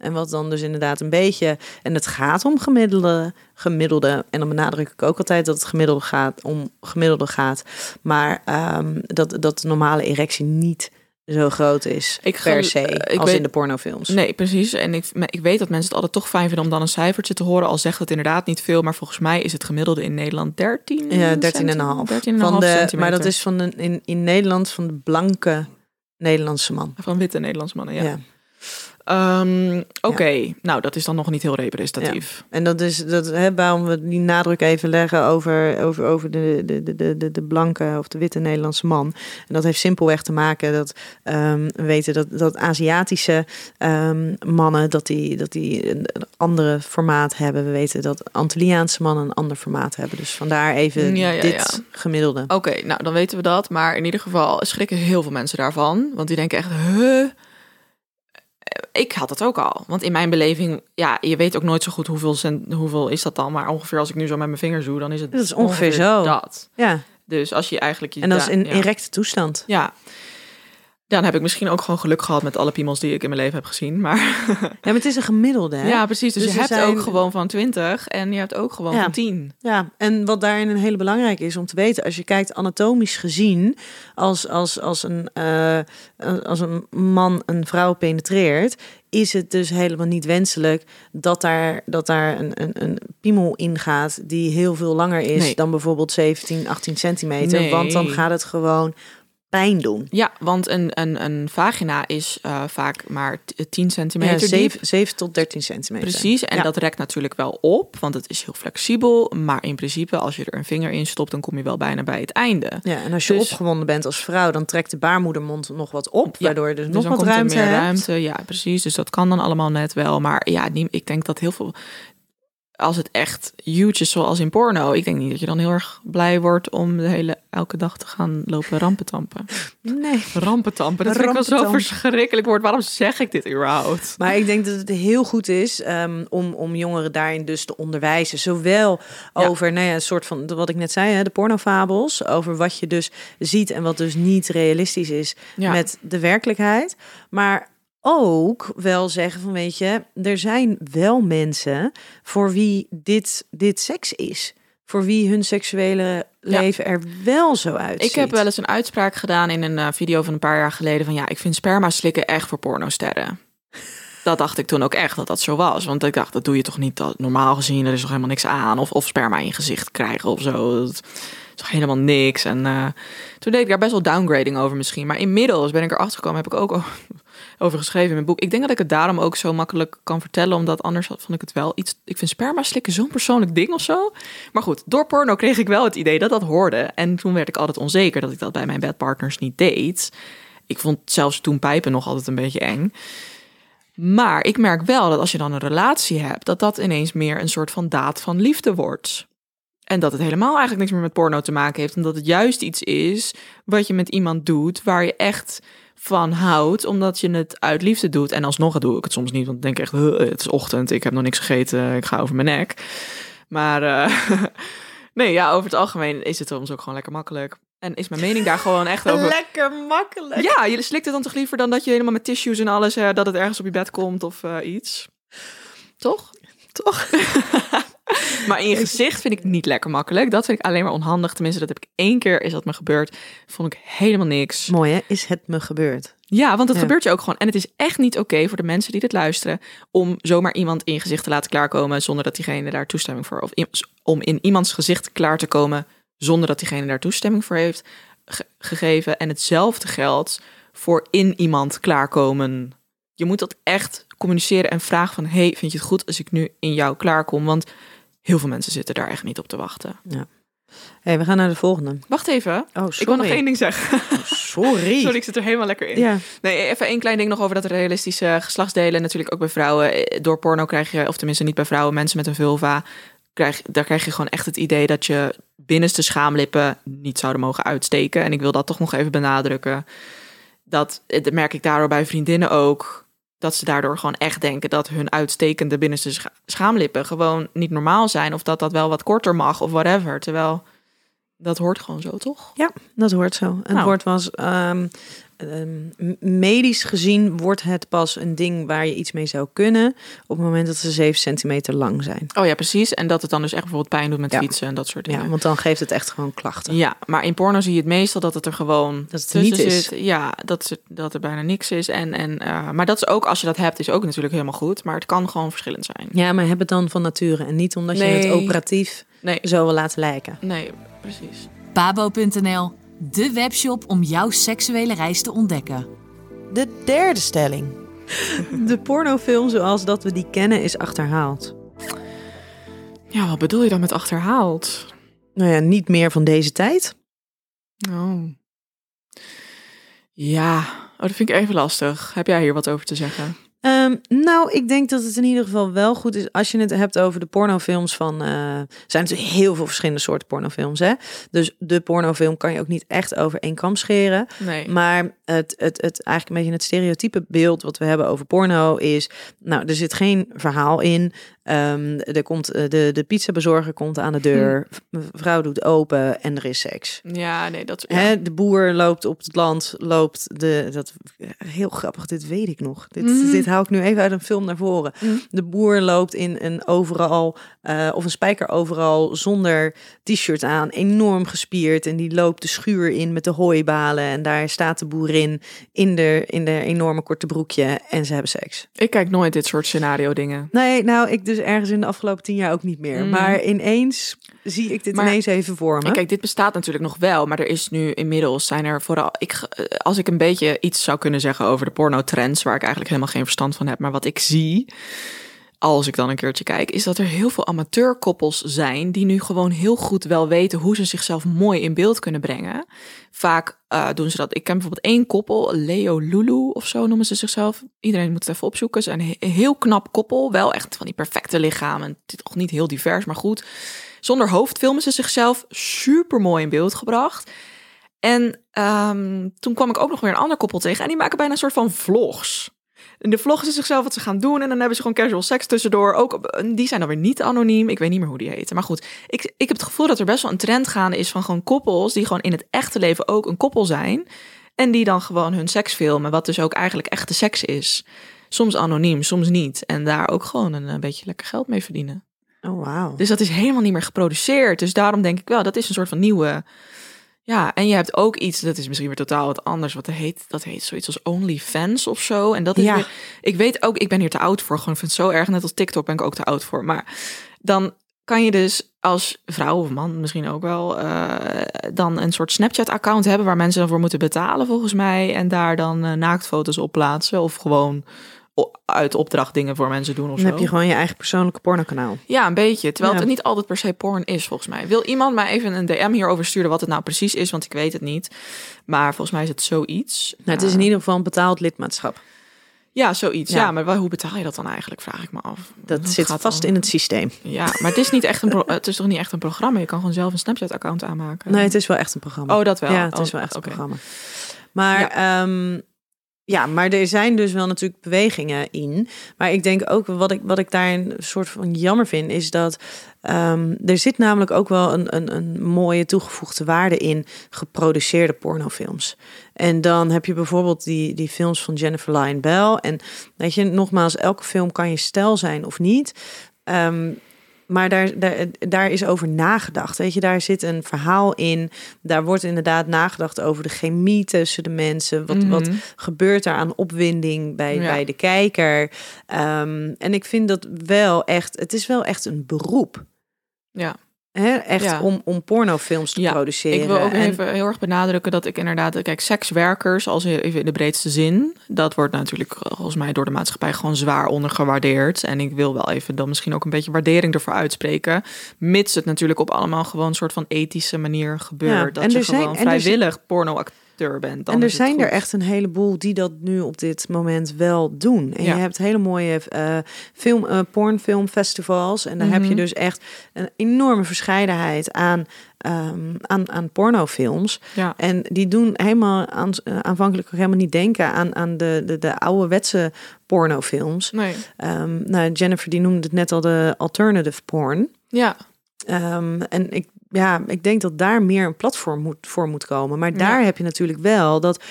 En wat dan dus inderdaad een beetje... En het gaat om gemiddelde, gemiddelde. En dan benadruk ik ook altijd dat het gemiddelde gaat om gemiddelde gaat. Maar ehm, dat, dat de normale erectie niet zo groot is Ik per gel- se eh, ik als weet- in de pornofilms. Nee, precies. En ik, ik weet dat mensen het altijd toch fijn vinden om dan een cijfertje te horen. Al zegt het inderdaad niet veel. Maar volgens mij is het gemiddelde in Nederland 13. Ja, 13,5. 13,5 Van de, centimeter. maar dat is van de, in, in Nederland van de blanke Nederlandse man. Van witte Nederlandse mannen, ja. Ja. Ehm, Oké, nou dat is dan nog niet heel representatief. En dat is dat, hè, waarom we die nadruk even leggen over, over, over de, de, de, de, de, blanke of de witte Nederlandse man. En dat heeft simpelweg te maken dat ehm, we weten dat, dat Aziatische ehm, mannen dat die, dat die een, een andere formaat hebben. We weten dat Antilliaanse mannen een ander formaat hebben. Dus vandaar even Ja, ja, dit ja. gemiddelde. Oké, nou dan weten we dat. Maar in ieder geval schrikken heel veel mensen daarvan. Want die denken echt, huh? Ik had het ook al. Want in mijn beleving, ja, je weet ook nooit zo goed hoeveel, cent, hoeveel is dat dan. Maar ongeveer als ik nu zo met mijn vinger zoe, dan is het Dat is ongeveer zo. dat. Ja, Dus als je eigenlijk... Je en dat is in ja. erecte toestand. Ja. Dan heb ik misschien ook gewoon geluk gehad met alle piemels die ik in mijn leven heb gezien. Maar [laughs] Ja, maar het is een gemiddelde. Hè? ja, precies. Dus, Dus je hebt zijn- ook gewoon van 20 en je hebt ook gewoon Ja. van 10. Ja, en wat daarin een hele belangrijke is om te weten, als je kijkt anatomisch gezien, als, als, als, een, eh, als een man een vrouw penetreert, is het dus helemaal niet wenselijk dat daar, dat daar een, een, een piemel in gaat die heel veel langer is Nee. dan bijvoorbeeld 17, 18 centimeter. Nee. Want dan gaat het gewoon pijn doen. Ja, want een, een, een vagina is eh, vaak maar t- 10 centimeter Ja, diep. 7, 7 tot 13 centimeter. Precies, en Ja. dat rekt natuurlijk wel op, want het is heel flexibel. Maar in principe, als je er een vinger in stopt, dan kom je wel bijna bij het einde. Ja, en als je Dus- opgewonden bent als vrouw, dan trekt de baarmoedermond nog wat op, Ja, waardoor je dus, Dus nog dan wat komt er ruimte meer hebt. ruimte. Ja, precies. Dus dat kan dan allemaal net wel. Maar ja, ik denk dat heel veel. Als het echt huge is, zoals in porno, ik denk niet dat je dan heel erg blij wordt om de hele elke dag te gaan lopen rampetampen. Nee. Rampetampen, dat vind ik wel Rampetampen. verschrikkelijk woord. Waarom zeg ik dit überhaupt? Maar ik denk dat het heel goed is ehm, om, om jongeren daarin dus te onderwijzen. Zowel Ja. over, nou ja, een soort van, wat ik net zei, hè, de pornofabels. Over wat je dus ziet en wat dus niet realistisch is Ja. met de werkelijkheid. Maar ook wel zeggen van weet je, er zijn wel mensen voor wie dit, dit seks is. Voor wie hun seksuele leven er wel zo uitziet. Ik heb wel eens een uitspraak gedaan in een eh, video van een paar jaar geleden van ja, ik vind sperma slikken echt voor pornosterren. Dat dacht ik toen ook echt dat dat zo was. Want ik dacht, dat doe je toch niet dat, normaal gezien. Er is toch helemaal niks aan. Of, of sperma in je gezicht krijgen of zo. Dat is toch helemaal niks. En eh, toen deed ik daar best wel downgrading over misschien. Maar inmiddels ben ik erachter gekomen, heb ik ook over geschreven in mijn boek. Ik denk dat ik het daarom ook zo makkelijk kan vertellen. Omdat anders vond ik het wel iets... Ik vind sperma slikken zo'n persoonlijk ding of zo. Maar goed, door porno kreeg ik wel het idee dat dat hoorde. En toen werd ik altijd onzeker dat ik dat bij mijn bedpartners niet deed. Ik vond zelfs toen pijpen nog altijd een beetje eng. Maar ik merk wel dat als je dan een relatie hebt, dat dat ineens meer een soort van daad van liefde wordt. En dat het helemaal eigenlijk niks meer met porno te maken heeft. En dat het juist iets is wat je met iemand doet waar je echt van houdt, omdat je het uit liefde doet. En alsnog doe ik het soms niet, want ik denk echt, "Huh, het is ochtend, ik heb nog niks gegeten, ik ga over mijn nek. Maar eh, [laughs] nee, ja, over het algemeen is het soms ook gewoon lekker makkelijk. En is mijn mening daar gewoon echt over. [laughs] Lekker makkelijk. Ja, je slikt het dan toch liever dan dat je helemaal met tissues en alles, eh, dat het ergens op je bed komt of eh, iets. Toch? Toch? [laughs] [laughs] Maar in je gezicht vind ik niet lekker makkelijk. Dat vind ik alleen maar onhandig. Tenminste, dat heb ik één keer is dat me gebeurd. Vond ik helemaal niks. Mooi hè, is het me gebeurd? Ja, want het Ja. gebeurt je ook gewoon. En het is echt niet oké voor de mensen die dit luisteren... om zomaar iemand in je gezicht te laten klaarkomen... zonder dat diegene daar toestemming voor... of om in iemands gezicht klaar te komen... zonder dat diegene daar toestemming voor heeft ge- gegeven. En hetzelfde geldt voor in iemand klaarkomen. Je moet dat echt communiceren en vragen van... hey, vind je het goed als ik nu in jou klaarkom? Want heel veel mensen zitten daar echt niet op te wachten. hey, we gaan naar de volgende. Wacht even. Oh, sorry. Ik wil nog één ding zeggen. Sorry. [laughs] Sorry, ik zit er helemaal lekker in. Ja. Nee, even één klein ding nog over dat realistische geslachtsdelen. Natuurlijk ook bij vrouwen. Door porno krijg je, of tenminste niet bij vrouwen, mensen met een vulva. Krijg, daar krijg je gewoon echt het idee dat je binnenste schaamlippen niet zouden mogen uitsteken. En ik wil dat toch nog even benadrukken. Dat, dat merk ik daardoor bij vriendinnen ook. Dat ze daardoor gewoon echt denken dat hun uitstekende binnenste scha- schaamlippen gewoon niet normaal zijn. Of dat dat wel wat korter mag of whatever. Terwijl dat hoort gewoon zo, toch? Ja, dat hoort zo. Het Nou. woord was ehm, ehm, medisch gezien wordt het pas een ding waar je iets mee zou kunnen op het moment dat ze 7 centimeter lang zijn. Oh ja, precies. En dat het dan dus echt bijvoorbeeld pijn doet met Ja. fietsen en dat soort dingen. Ja, want dan geeft het echt gewoon klachten. Ja, maar in porno zie je het meestal dat het er gewoon Dat het tussen niet is. zit. Ja, dat, dat er bijna niks is. En, en, eh, maar dat is ook, als je dat hebt, is ook natuurlijk helemaal goed. Maar het kan gewoon verschillend zijn. Ja, maar heb het dan van nature en niet omdat je het operatief Nee, zo wil laten lijken. nee, precies. Pabo.nl, de webshop om jouw seksuele reis te ontdekken. De derde stelling. [laughs] De pornofilm zoals dat we die kennen is achterhaald. Ja, wat bedoel je dan met achterhaald? Nou ja, niet meer van deze tijd. Oh. Ja, oh, dat vind ik even lastig. Heb jij hier wat over te zeggen? Ehm, nou, ik denk dat het in ieder geval wel goed is als je het hebt over de pornofilms van. eh, er zijn natuurlijk heel veel verschillende soorten pornofilms, hè? Dus de pornofilm kan je ook niet echt over één kam scheren. Nee. Maar het, het, het eigenlijk een beetje het stereotype beeld wat we hebben over porno is, nou, er zit geen verhaal in. Ehm, er komt eh, de, de pizzabezorger komt aan de deur, v- vrouw doet open en er is seks. Ja, nee, dat... Ja. Hè, de boer loopt op het land, loopt de. Dat, heel grappig, dit weet ik nog. Dit, Mhm. dit haal ik nu even uit een film naar voren. Mhm. De boer loopt in een overal, eh, of een spijker overal, zonder t-shirt aan, enorm gespierd. En die loopt de schuur in met de hooibalen. En daar staat de boerin in de, in de enorme korte broekje en ze hebben seks. Ik kijk nooit dit soort scenario dingen. Nee, nou, ik dus ergens in de afgelopen tien jaar ook niet meer. Mm. Maar ineens zie ik dit Maar- ineens even voor me. Kijk, dit bestaat natuurlijk nog wel, maar er is nu inmiddels zijn er vooral. Ik, eh, als ik een beetje iets zou kunnen zeggen over de pornotrends, waar ik eigenlijk helemaal geen verstand van heb, maar wat ik zie, als ik dan een keertje kijk, is dat er heel veel amateurkoppels zijn die nu gewoon heel goed wel weten hoe ze zichzelf mooi in beeld kunnen brengen. Vaak eh, doen ze dat. Ik ken bijvoorbeeld één koppel, Leo Lulu of zo noemen ze zichzelf. Iedereen moet het even opzoeken. Ze zijn een he- heel knap koppel, wel echt van die perfecte lichamen. Het is toch niet heel divers, maar goed. Zonder hoofd filmen ze zichzelf super mooi in beeld gebracht. En ehm, toen kwam ik ook nog weer een ander koppel tegen. En die maken bijna een soort van vlogs. In de vloggen ze zichzelf wat ze gaan doen. En dan hebben ze gewoon casual seks tussendoor. Ook, op- en die zijn dan weer niet anoniem. Ik weet niet meer hoe die heten. Maar goed, ik, ik heb het gevoel dat er best wel een trend gaande is van gewoon koppels. die gewoon in het echte leven ook een koppel zijn. En die dan gewoon hun seks filmen, wat dus ook eigenlijk echte seks is. Soms anoniem, soms niet. En daar ook gewoon een, een beetje lekker geld mee verdienen. Oh, wauw. Dus dat is helemaal niet meer geproduceerd. Dus daarom denk ik wel, dat is een soort van nieuwe. Ja, en je hebt ook iets, dat is misschien weer totaal wat anders. Wat heet, dat heet zoiets als OnlyFans of zo. En dat is Ja. weer, ik weet ook, ik ben hier te oud voor. Gewoon, ik vind het zo erg. Net als TikTok ben ik ook te oud voor. Maar dan kan je dus als vrouw of man misschien ook wel eh, dan een soort Snapchat-account hebben waar mensen dan voor moeten betalen volgens mij en daar dan eh, naaktfoto's op plaatsen of gewoon uit opdracht dingen voor mensen doen of Dan zo. heb je gewoon je eigen persoonlijke pornokanaal. Ja, een beetje. Terwijl Ja. het niet altijd per se porn is, volgens mij. Wil iemand mij even een DM hierover sturen wat het nou precies is? Want ik weet het niet. Maar volgens mij is het zoiets. Nou, het is in ieder geval een betaald lidmaatschap. Ja, zoiets. Ja. Ja, maar hoe betaal je dat dan eigenlijk, vraag ik me af. Dat zit vast dan? in het systeem. Ja, maar het is, niet echt een pro- het is toch niet echt een programma? Je kan gewoon zelf een Snapchat-account aanmaken. Nee, het is wel echt een programma. Oh, dat wel. Ja, het is Oh, wel echt een programma. Maar ja. Ja, maar er zijn dus wel natuurlijk bewegingen in. Maar ik denk ook, wat ik, wat ik daar een soort van jammer vind, is dat ehm, er zit namelijk ook wel een, een, een mooie toegevoegde waarde in geproduceerde pornofilms. En dan heb je bijvoorbeeld die, die films van Jennifer Lyon Bell. En weet je, nogmaals, elke film kan je stijl zijn of niet. Ehm, maar daar, daar, daar is over nagedacht. Weet je, daar zit een verhaal in. Daar wordt inderdaad nagedacht over de chemie tussen de mensen. Wat, Mhm. wat gebeurt er aan opwinding bij, Ja. bij de kijker? Ehm, en ik vind dat wel echt, het is wel echt een beroep. Ja. Echt Ja. om, om pornofilms te Ja, produceren. Ik wil ook En- even heel erg benadrukken dat ik inderdaad, kijk, sekswerkers, als even in de breedste zin, dat wordt natuurlijk volgens mij door de maatschappij gewoon zwaar ondergewaardeerd. En ik wil wel even dan misschien ook een beetje waardering ervoor uitspreken, mits het natuurlijk op allemaal gewoon een soort van ethische manier gebeurt. Ja, dat en je gewoon zijn- vrijwillig pornoacteur Dan en er zijn er echt een heleboel die dat nu op dit moment wel doen. En Ja. je hebt hele mooie eh film, eh, pornfilmfestivals. En daar heb je Mhm. dus echt een enorme verscheidenheid aan, ehm, aan, aan pornofilms. Ja. En die doen helemaal aan, eh, aanvankelijk ook helemaal niet denken aan, aan de, de, de ouderwetse pornofilms. Nee. Ehm, nou, Jennifer die noemde het net al de alternative porn. Ja, Ehm, en ik, ja, ik denk dat daar meer een platform moet, voor moet komen. Maar Ja. daar heb je natuurlijk wel dat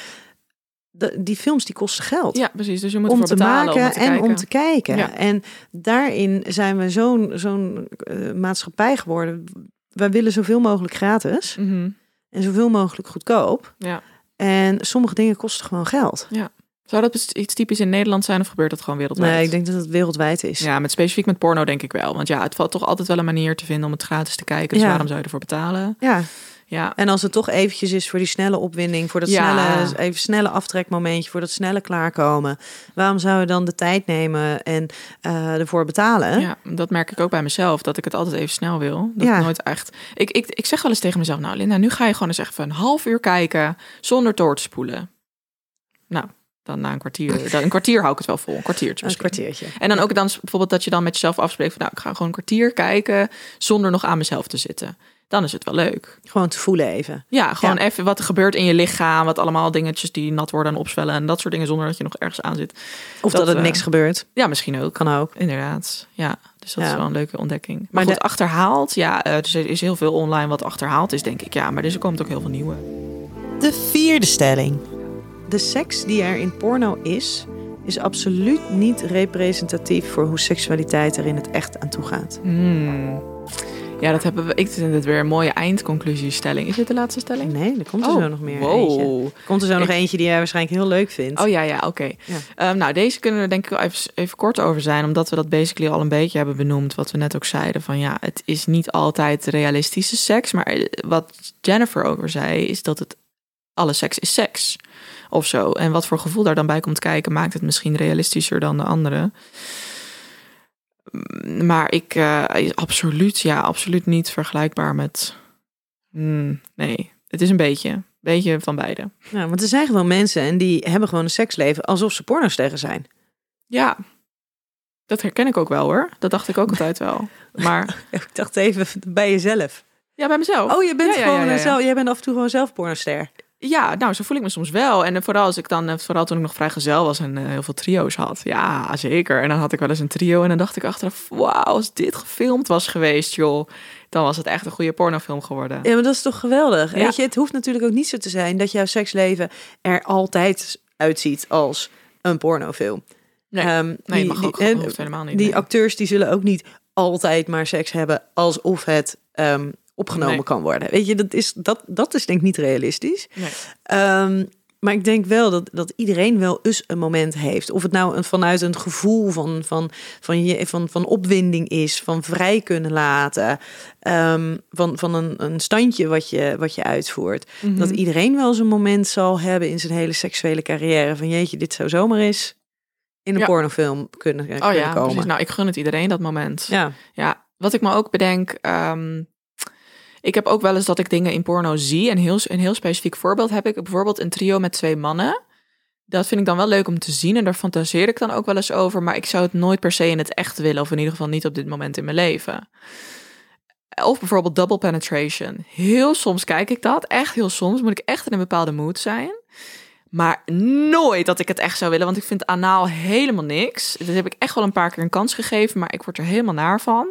de, die films die kosten geld. ja, precies. Dus je moet om te betalen maken om te en kijken. om te kijken. Ja. En daarin zijn we zo'n zo'n eh, maatschappij geworden. Wij willen zoveel mogelijk gratis Mhm. en zoveel mogelijk goedkoop. Ja. En sommige dingen kosten gewoon geld. Zou dat iets typisch in Nederland zijn of gebeurt dat gewoon wereldwijd? Nee, ik denk dat het wereldwijd is. Ja, met specifiek met porno denk ik wel. Want ja, het valt toch altijd wel een manier te vinden om het gratis te kijken. Dus Ja. waarom zou je ervoor betalen? ja. Ja, En als het toch eventjes is voor die snelle opwinding, voor dat Ja. snelle, even snelle aftrekmomentje, voor dat snelle klaarkomen. Waarom zou je dan de tijd nemen en eh, ervoor betalen? ja, dat merk ik ook bij mezelf. Dat ik het altijd even snel wil. Dat Ja. ik nooit echt... Ik, ik, ik zeg wel eens tegen mezelf... Nou Linda, nu ga je gewoon eens even een half uur kijken... zonder door te spoelen. Nou, dan na een kwartier... Dan, een kwartier hou ik het wel vol. Een kwartiertje Een kwartiertje. En dan ook dan bijvoorbeeld dat je dan met jezelf afspreekt... van nou, ik ga gewoon een kwartier kijken... zonder nog aan mezelf te zitten. Dan is het wel leuk. Gewoon te voelen even. Ja, gewoon Ja. even wat er gebeurt in je lichaam. Wat allemaal dingetjes die nat worden en opzwellen. En dat soort dingen zonder dat je nog ergens aan zit. Of Dat, dat, het eh, niks gebeurt. Ja, misschien ook. Kan ook. Inderdaad. Ja, dus dat Ja. is wel een leuke ontdekking. Maar, Maar goed, de- achterhaald. Ja, eh, dus er is heel veel online wat achterhaald is, denk ik. Ja, maar dus er komt ook heel veel nieuwe. De vierde stelling. De seks die er in porno is, is absoluut niet representatief voor hoe seksualiteit er in het echt aan toe gaat. Hmm. Ja, dat hebben we. Ik vind het weer een mooie eindconclusiestelling. Is dit de laatste stelling? Nee, er komt er Oh, zo nog meer wow. eentje. Komt er zo nog eentje die jij waarschijnlijk heel leuk vindt. Oh ja, ja, oké. Ja. Ehm, nou, deze kunnen we denk ik wel even, even kort over zijn, omdat we dat basically al een beetje hebben benoemd. Wat we net ook zeiden: van ja, het is niet altijd realistische seks. Maar eh, wat Jennifer over zei, is dat het alle seks is seks. Of zo. En wat voor gevoel daar dan bij komt kijken, maakt het misschien realistischer dan de andere. Mm, Maar ik, eh, absoluut, ja, absoluut niet vergelijkbaar met. Hmm, nee, het is een beetje. Beetje van beide. Ja, want er zijn gewoon mensen en die hebben gewoon een seksleven alsof ze pornosterren zijn. Ja, dat herken ik ook wel hoor. Dat dacht ik ook altijd wel. [laughs] Maar Ik dacht even bij jezelf. ja, bij mezelf. Oh, je bent Ja, gewoon ja, ja, ja. Zelf, jij bent af en toe gewoon zelf pornoster. Ja, nou, zo voel ik me soms wel. En eh, vooral als ik dan, eh, vooral toen ik nog vrijgezel was en eh, heel veel trio's had. Ja, zeker. En dan had ik wel eens een trio en dan dacht ik achteraf, wauw, als dit gefilmd was geweest, joh. dan was het echt een goede pornofilm geworden. Ja, maar dat is toch geweldig? Ja. Weet je, het hoeft natuurlijk ook niet zo te zijn dat jouw seksleven er altijd uitziet als een pornofilm. Nee, Ehm, nee die- mag ook die- helemaal niet. Die nee. acteurs die zullen ook niet altijd maar seks hebben alsof het ehm, opgenomen Nee. kan worden. Weet je, dat is, dat, dat is denk ik niet realistisch. Nee. Ehm, maar ik denk wel dat, dat iedereen wel eens een moment heeft. Of het nou een, vanuit een gevoel van, van, van, je, van, van opwinding is, van vrij kunnen laten, ehm, van, van een, een standje wat je, wat je uitvoert. Mhm. Dat iedereen wel eens een moment zal hebben in zijn hele seksuele carrière van jeetje, dit zou zomaar eens in een Ja. pornofilm kunnen, kunnen Oh ja, komen. precies. Nou, ik gun het iedereen dat moment. Ja. Ja, wat ik me ook bedenk. ehm, ik heb ook wel eens dat ik dingen in porno zie. En heel, een heel specifiek voorbeeld heb ik bijvoorbeeld een trio met twee mannen. Dat vind ik dan wel leuk om te zien en daar fantaseer ik dan ook wel eens over. Maar ik zou het nooit per se in het echt willen, of in ieder geval niet op dit moment in mijn leven. Of bijvoorbeeld double penetration. Heel soms kijk ik dat, echt heel soms. Moet ik echt in een bepaalde mood zijn. Maar nooit dat ik het echt zou willen, want ik vind anaal helemaal niks. Dat heb ik echt wel een paar keer een kans gegeven, maar ik word er helemaal naar van.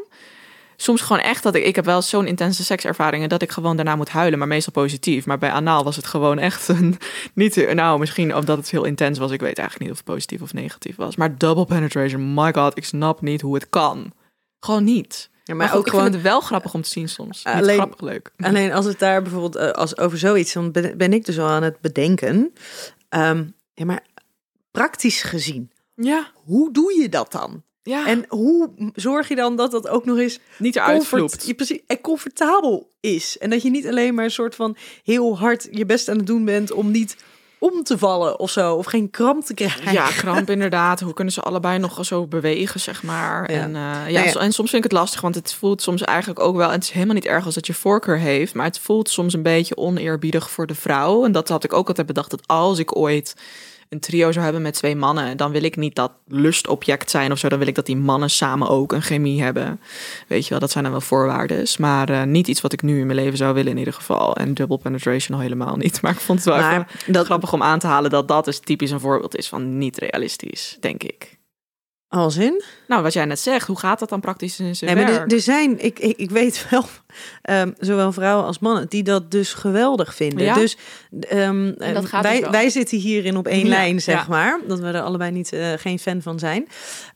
Soms gewoon echt dat ik, ik heb wel zo'n intense sekservaringen dat ik gewoon daarna moet huilen, maar meestal positief. Maar bij anaal was het gewoon echt een, [laughs] niet, nou misschien omdat het heel intens was. Ik weet eigenlijk niet of het positief of negatief was. Maar double penetration, my god, ik snap niet hoe het kan. Gewoon niet. Ja, Maar, maar, goed, ook ik gewoon vind het wel grappig om te zien soms. Niet Alleen- grappig leuk. [laughs] Alleen als het daar bijvoorbeeld eh, als over zoiets, dan ben, ben ik dus al aan het bedenken. Ehm, ja, maar praktisch gezien, Ja, hoe doe je dat dan? Ja. En hoe zorg je dan dat dat ook nog eens niet eruit vloept. je, precies, en comfortabel is? En dat je niet alleen maar een soort van heel hard je best aan het doen bent om niet om te vallen of zo, of geen kramp te krijgen. Ja, kramp inderdaad. Hoe kunnen ze allebei nog zo bewegen, zeg maar. Ja. En, eh, ja, Nou ja. en soms vind ik het lastig, want het voelt soms eigenlijk ook wel... Het is helemaal niet erg als dat je voorkeur heeft... maar het voelt soms een beetje oneerbiedig voor de vrouw. En dat had ik ook altijd bedacht, dat als ik ooit een trio zou hebben met twee mannen... dan wil ik niet dat lustobject zijn of zo. Dan wil ik dat die mannen samen ook een chemie hebben. Weet je wel, dat zijn dan wel voorwaarden. Maar eh, niet iets wat ik nu in mijn leven zou willen in ieder geval. En double penetration al helemaal niet. [laughs] Maar ik vond het wel even Maar dat, grappig om aan te halen dat dat dus typisch een voorbeeld is van niet realistisch, denk ik. Als in? Nou, wat jij net zegt, hoe gaat dat dan praktisch in zijn Nee, maar werk? er, er zijn, ik, ik, ik weet wel, ehm, zowel vrouwen als mannen, die dat dus geweldig vinden. Ja? Dus gaat wij, dus wij zitten hierin op één Ja, lijn, zeg ja. maar. Dat we er allebei niet, eh, geen fan van zijn.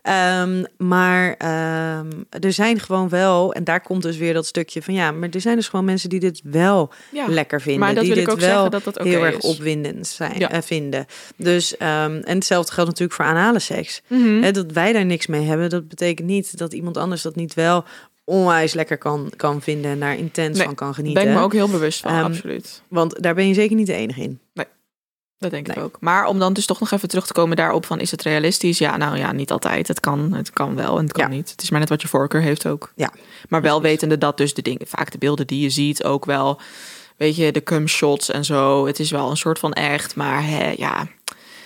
Ehm, maar er zijn gewoon wel, en daar komt dus weer dat stukje van ja, maar er zijn dus gewoon mensen die dit wel lekker vinden. maar dat die wil ik dit ook wel zeggen dat dat heel erg is. opwindend zijn, eh, vinden. Dus, en hetzelfde geldt natuurlijk voor anale seks. Hè, dat wij daar niks mee hebben, dat betekent niet dat iemand anders dat niet wel onwijs lekker kan, kan vinden en daar intens Nee, van kan genieten. ben ik me ook heel bewust van, Ehm, absoluut. Want daar ben je zeker niet de enige in. Dat denk ik nee. ook. Maar om dan dus toch nog even terug te komen daarop van is het realistisch? Ja, nou ja, niet altijd. Het kan, het kan wel en het kan Ja. niet. Het is maar net wat je voorkeur heeft ook. Ja, Maar wel wetende dat dus de dingen, vaak de beelden die je ziet ook wel, weet je, de cum shots en zo. Het is wel een soort van echt, maar hè, ja,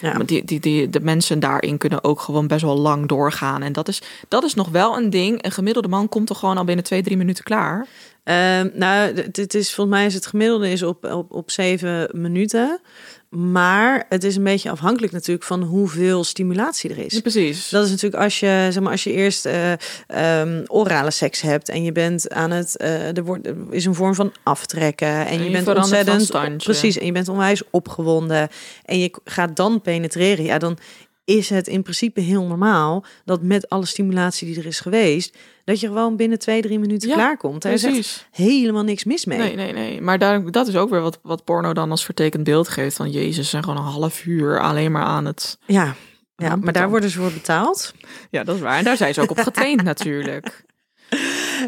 Ja. Die, die, die, de mensen daarin kunnen ook gewoon best wel lang doorgaan. En dat is, dat is nog wel een ding. Een gemiddelde man komt toch gewoon al binnen twee, drie minuten klaar. Ehm, nou, dit is volgens mij is het gemiddelde is op, op, op zeven minuten. Maar het is een beetje afhankelijk natuurlijk van hoeveel stimulatie er is. precies. Dat is natuurlijk als je, zeg maar, als je eerst eh, ehm, orale seks hebt en je bent aan het, eh er wordt er is een vorm van aftrekken en, je, je bent ontzettend, precies, en je bent onwijs opgewonden en je gaat dan penetreren, ja, dan is het in principe heel normaal dat met alle stimulatie die er is geweest, dat je gewoon binnen twee, drie minuten Ja, klaarkomt. Daar is echt precies. helemaal niks mis mee. Nee, nee, nee. Maar daar, dat is ook weer wat, wat porno dan als vertekend beeld geeft. Van Jezus, zijn gewoon een half uur alleen maar aan het... Ja, ja maar daar worden ze voor betaald. Ja, dat is waar. En daar zijn ze ook op [laughs] getraind natuurlijk.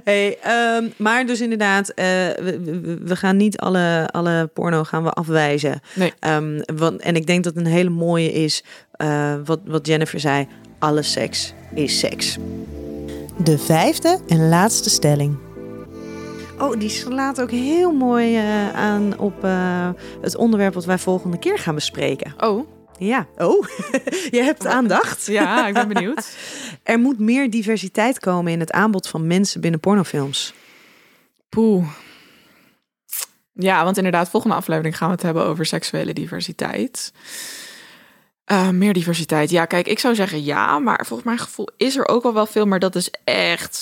Hey, ehm, maar dus inderdaad, eh, we, we- we gaan niet alle, alle porno gaan we afwijzen. Nee. Ehm, want, en ik denk dat een hele mooie is, eh, wat, wat Jennifer zei, alle seks is seks. De vijfde en laatste stelling. Oh, die slaat ook heel mooi eh, aan op eh, het onderwerp wat wij volgende keer gaan bespreken. Oh, Ja. Oh, [laughs] je hebt aandacht. ja, ik ben benieuwd. [laughs] Er moet meer diversiteit komen in het aanbod van mensen binnen pornofilms. Poeh. Ja, want inderdaad, volgende aflevering gaan we het hebben over seksuele diversiteit. Eh, meer diversiteit. Ja, kijk, ik zou zeggen ja, maar volgens mijn gevoel is er ook al wel veel, maar dat is echt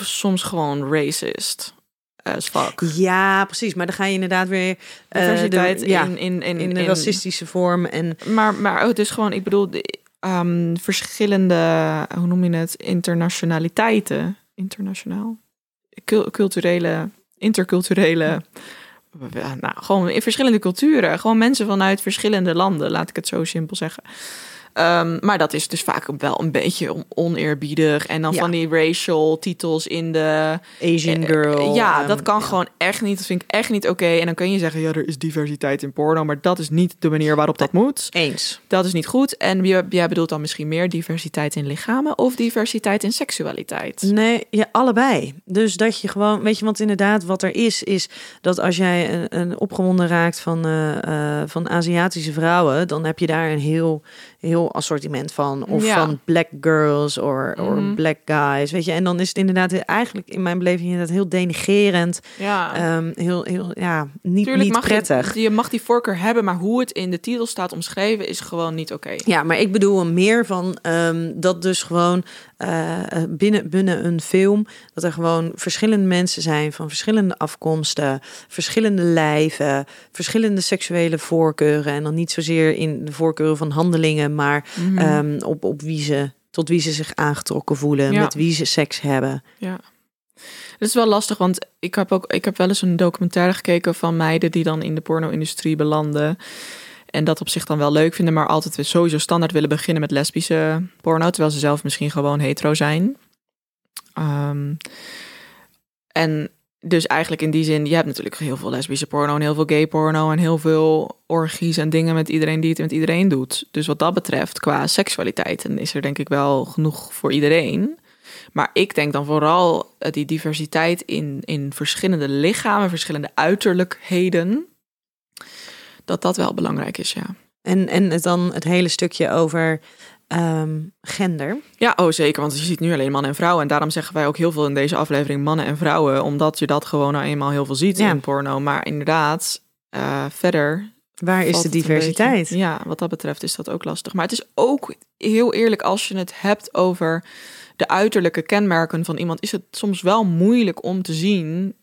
soms gewoon racist. as fuck. Ja, precies. Maar dan ga je inderdaad weer... eh, Diversiteit de- ja, in, in, in, in racistische vorm. En Maar, maar oh, het is gewoon, ik bedoel, de, ehm, verschillende, hoe noem je het, internationaliteiten. Internationaal? Cul- culturele, interculturele. Nou, gewoon in verschillende culturen. Gewoon mensen vanuit verschillende landen, laat ik het zo simpel zeggen. Ehm, maar dat is dus vaak wel een beetje on- oneerbiedig. En dan Ja. van die racial titels in de Asian eh, girl. Ja, ehm, dat kan ja. gewoon echt niet. Dat vind ik echt niet oké. En dan kun je zeggen, ja, er is diversiteit in porno. Maar dat is niet de manier waarop dat moet. Eens. Dat is niet goed. En je- jij bedoelt dan misschien meer diversiteit in lichamen of diversiteit in seksualiteit? Nee, ja, allebei. Dus dat je gewoon, weet je, want inderdaad, wat er is, is dat als jij een, een opgewonden raakt van, eh, eh, van Aziatische vrouwen, dan heb je daar een heel, heel assortiment van. Of Ja. van black girls of Mhm. black guys, weet je. En dan is het inderdaad eigenlijk in mijn beleving inderdaad heel denigerend, Ja, ehm, heel, heel, ja, niet, Tuurlijk niet mag prettig. Je, je mag die voorkeur hebben, maar hoe het in de titel staat omschreven is gewoon niet oké. Ja, maar ik bedoel er meer van ehm, dat dus gewoon eh, eh, binnen, binnen een film dat er gewoon verschillende mensen zijn van verschillende afkomsten, verschillende lijven, verschillende seksuele voorkeuren en dan niet zozeer in de voorkeuren van handelingen, maar Mhm. ehm, op, op wie ze tot wie ze zich aangetrokken voelen, Ja. met wie ze seks hebben. Ja. Het is wel lastig, want ik heb ook ik heb wel eens een documentaire gekeken van meiden die dan in de porno-industrie belanden. En dat op zich dan wel leuk vinden, maar altijd weer sowieso standaard willen beginnen met lesbische porno, terwijl ze zelf misschien gewoon hetero zijn. Ehm, en dus eigenlijk in die zin, je hebt natuurlijk heel veel lesbische porno en heel veel gay porno en heel veel orgies en dingen met iedereen die het met iedereen doet. Dus wat dat betreft, qua seksualiteit, dan is er denk ik wel genoeg voor iedereen. Maar ik denk dan vooral eh, die diversiteit in, in verschillende lichamen, verschillende uiterlijkheden, dat dat wel belangrijk is, ja. En, en het dan het hele stukje over ehm, gender. Ja, oh zeker, want je ziet nu alleen mannen en vrouwen. En daarom zeggen wij ook heel veel in deze aflevering mannen en vrouwen, omdat je dat gewoon nou eenmaal heel veel ziet Ja. in porno. Maar inderdaad, eh, verder Waar is de diversiteit? beetje- ja, wat dat betreft is dat ook lastig. Maar het is ook heel eerlijk als je het hebt over de uiterlijke kenmerken van iemand, is het soms wel moeilijk om te zien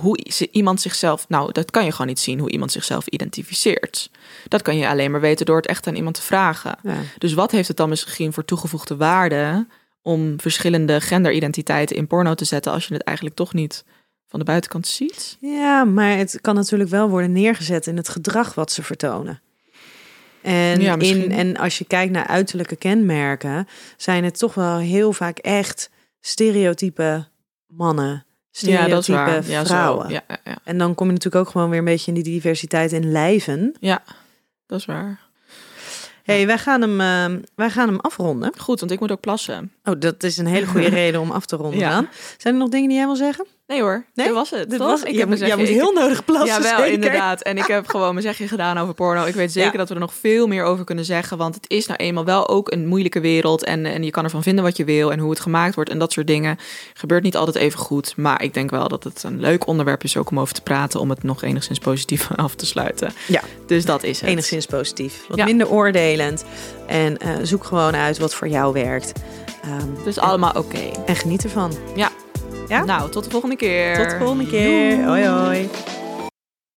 hoe iemand zichzelf. Nou, dat kan je gewoon niet zien hoe iemand zichzelf identificeert. Dat kan je alleen maar weten door het echt aan iemand te vragen. Ja. Dus wat heeft het dan misschien voor toegevoegde waarde om verschillende genderidentiteiten in porno te zetten als je het eigenlijk toch niet van de buitenkant ziet? Ja, maar het kan natuurlijk wel worden neergezet in het gedrag wat ze vertonen. En, Ja, in, en als je kijkt naar uiterlijke kenmerken, zijn het toch wel heel vaak echt stereotype mannen, stereotype Ja, vrouwen. Zo. Ja, ja, ja. En dan kom je natuurlijk ook gewoon weer een beetje in die diversiteit in lijven. ja, dat is waar. hey, wij, gaan hem, eh, wij gaan hem afronden. Goed, want ik moet ook plassen. Oh, dat is een hele goede [laughs] reden om af te ronden. Zijn er nog dingen die jij wil zeggen? Nee hoor, Nee? dit was het. Dit toch? was, ik heb moet- moet zegje- heel ik- nodig plassen. Ja, wel inderdaad. En ik heb gewoon mijn zegje gedaan over porno. Ik weet zeker Ja. dat we er nog veel meer over kunnen zeggen. Want het is nou eenmaal wel ook een moeilijke wereld. En, en je kan ervan vinden wat je wil en hoe het gemaakt wordt en dat soort dingen. Gebeurt niet altijd even goed. Maar ik denk wel dat het een leuk onderwerp is ook om over te praten. Om het nog enigszins positief [laughs] af te sluiten. Ja. Dus dat is het. Enigszins positief. Wat Ja. minder oordelend. En eh, zoek gewoon uit wat voor jou werkt. Ehm, Dus allemaal oké. en geniet ervan. Ja. Ja? Nou, tot de volgende keer. Tot de volgende keer. Doei. Hoi hoi.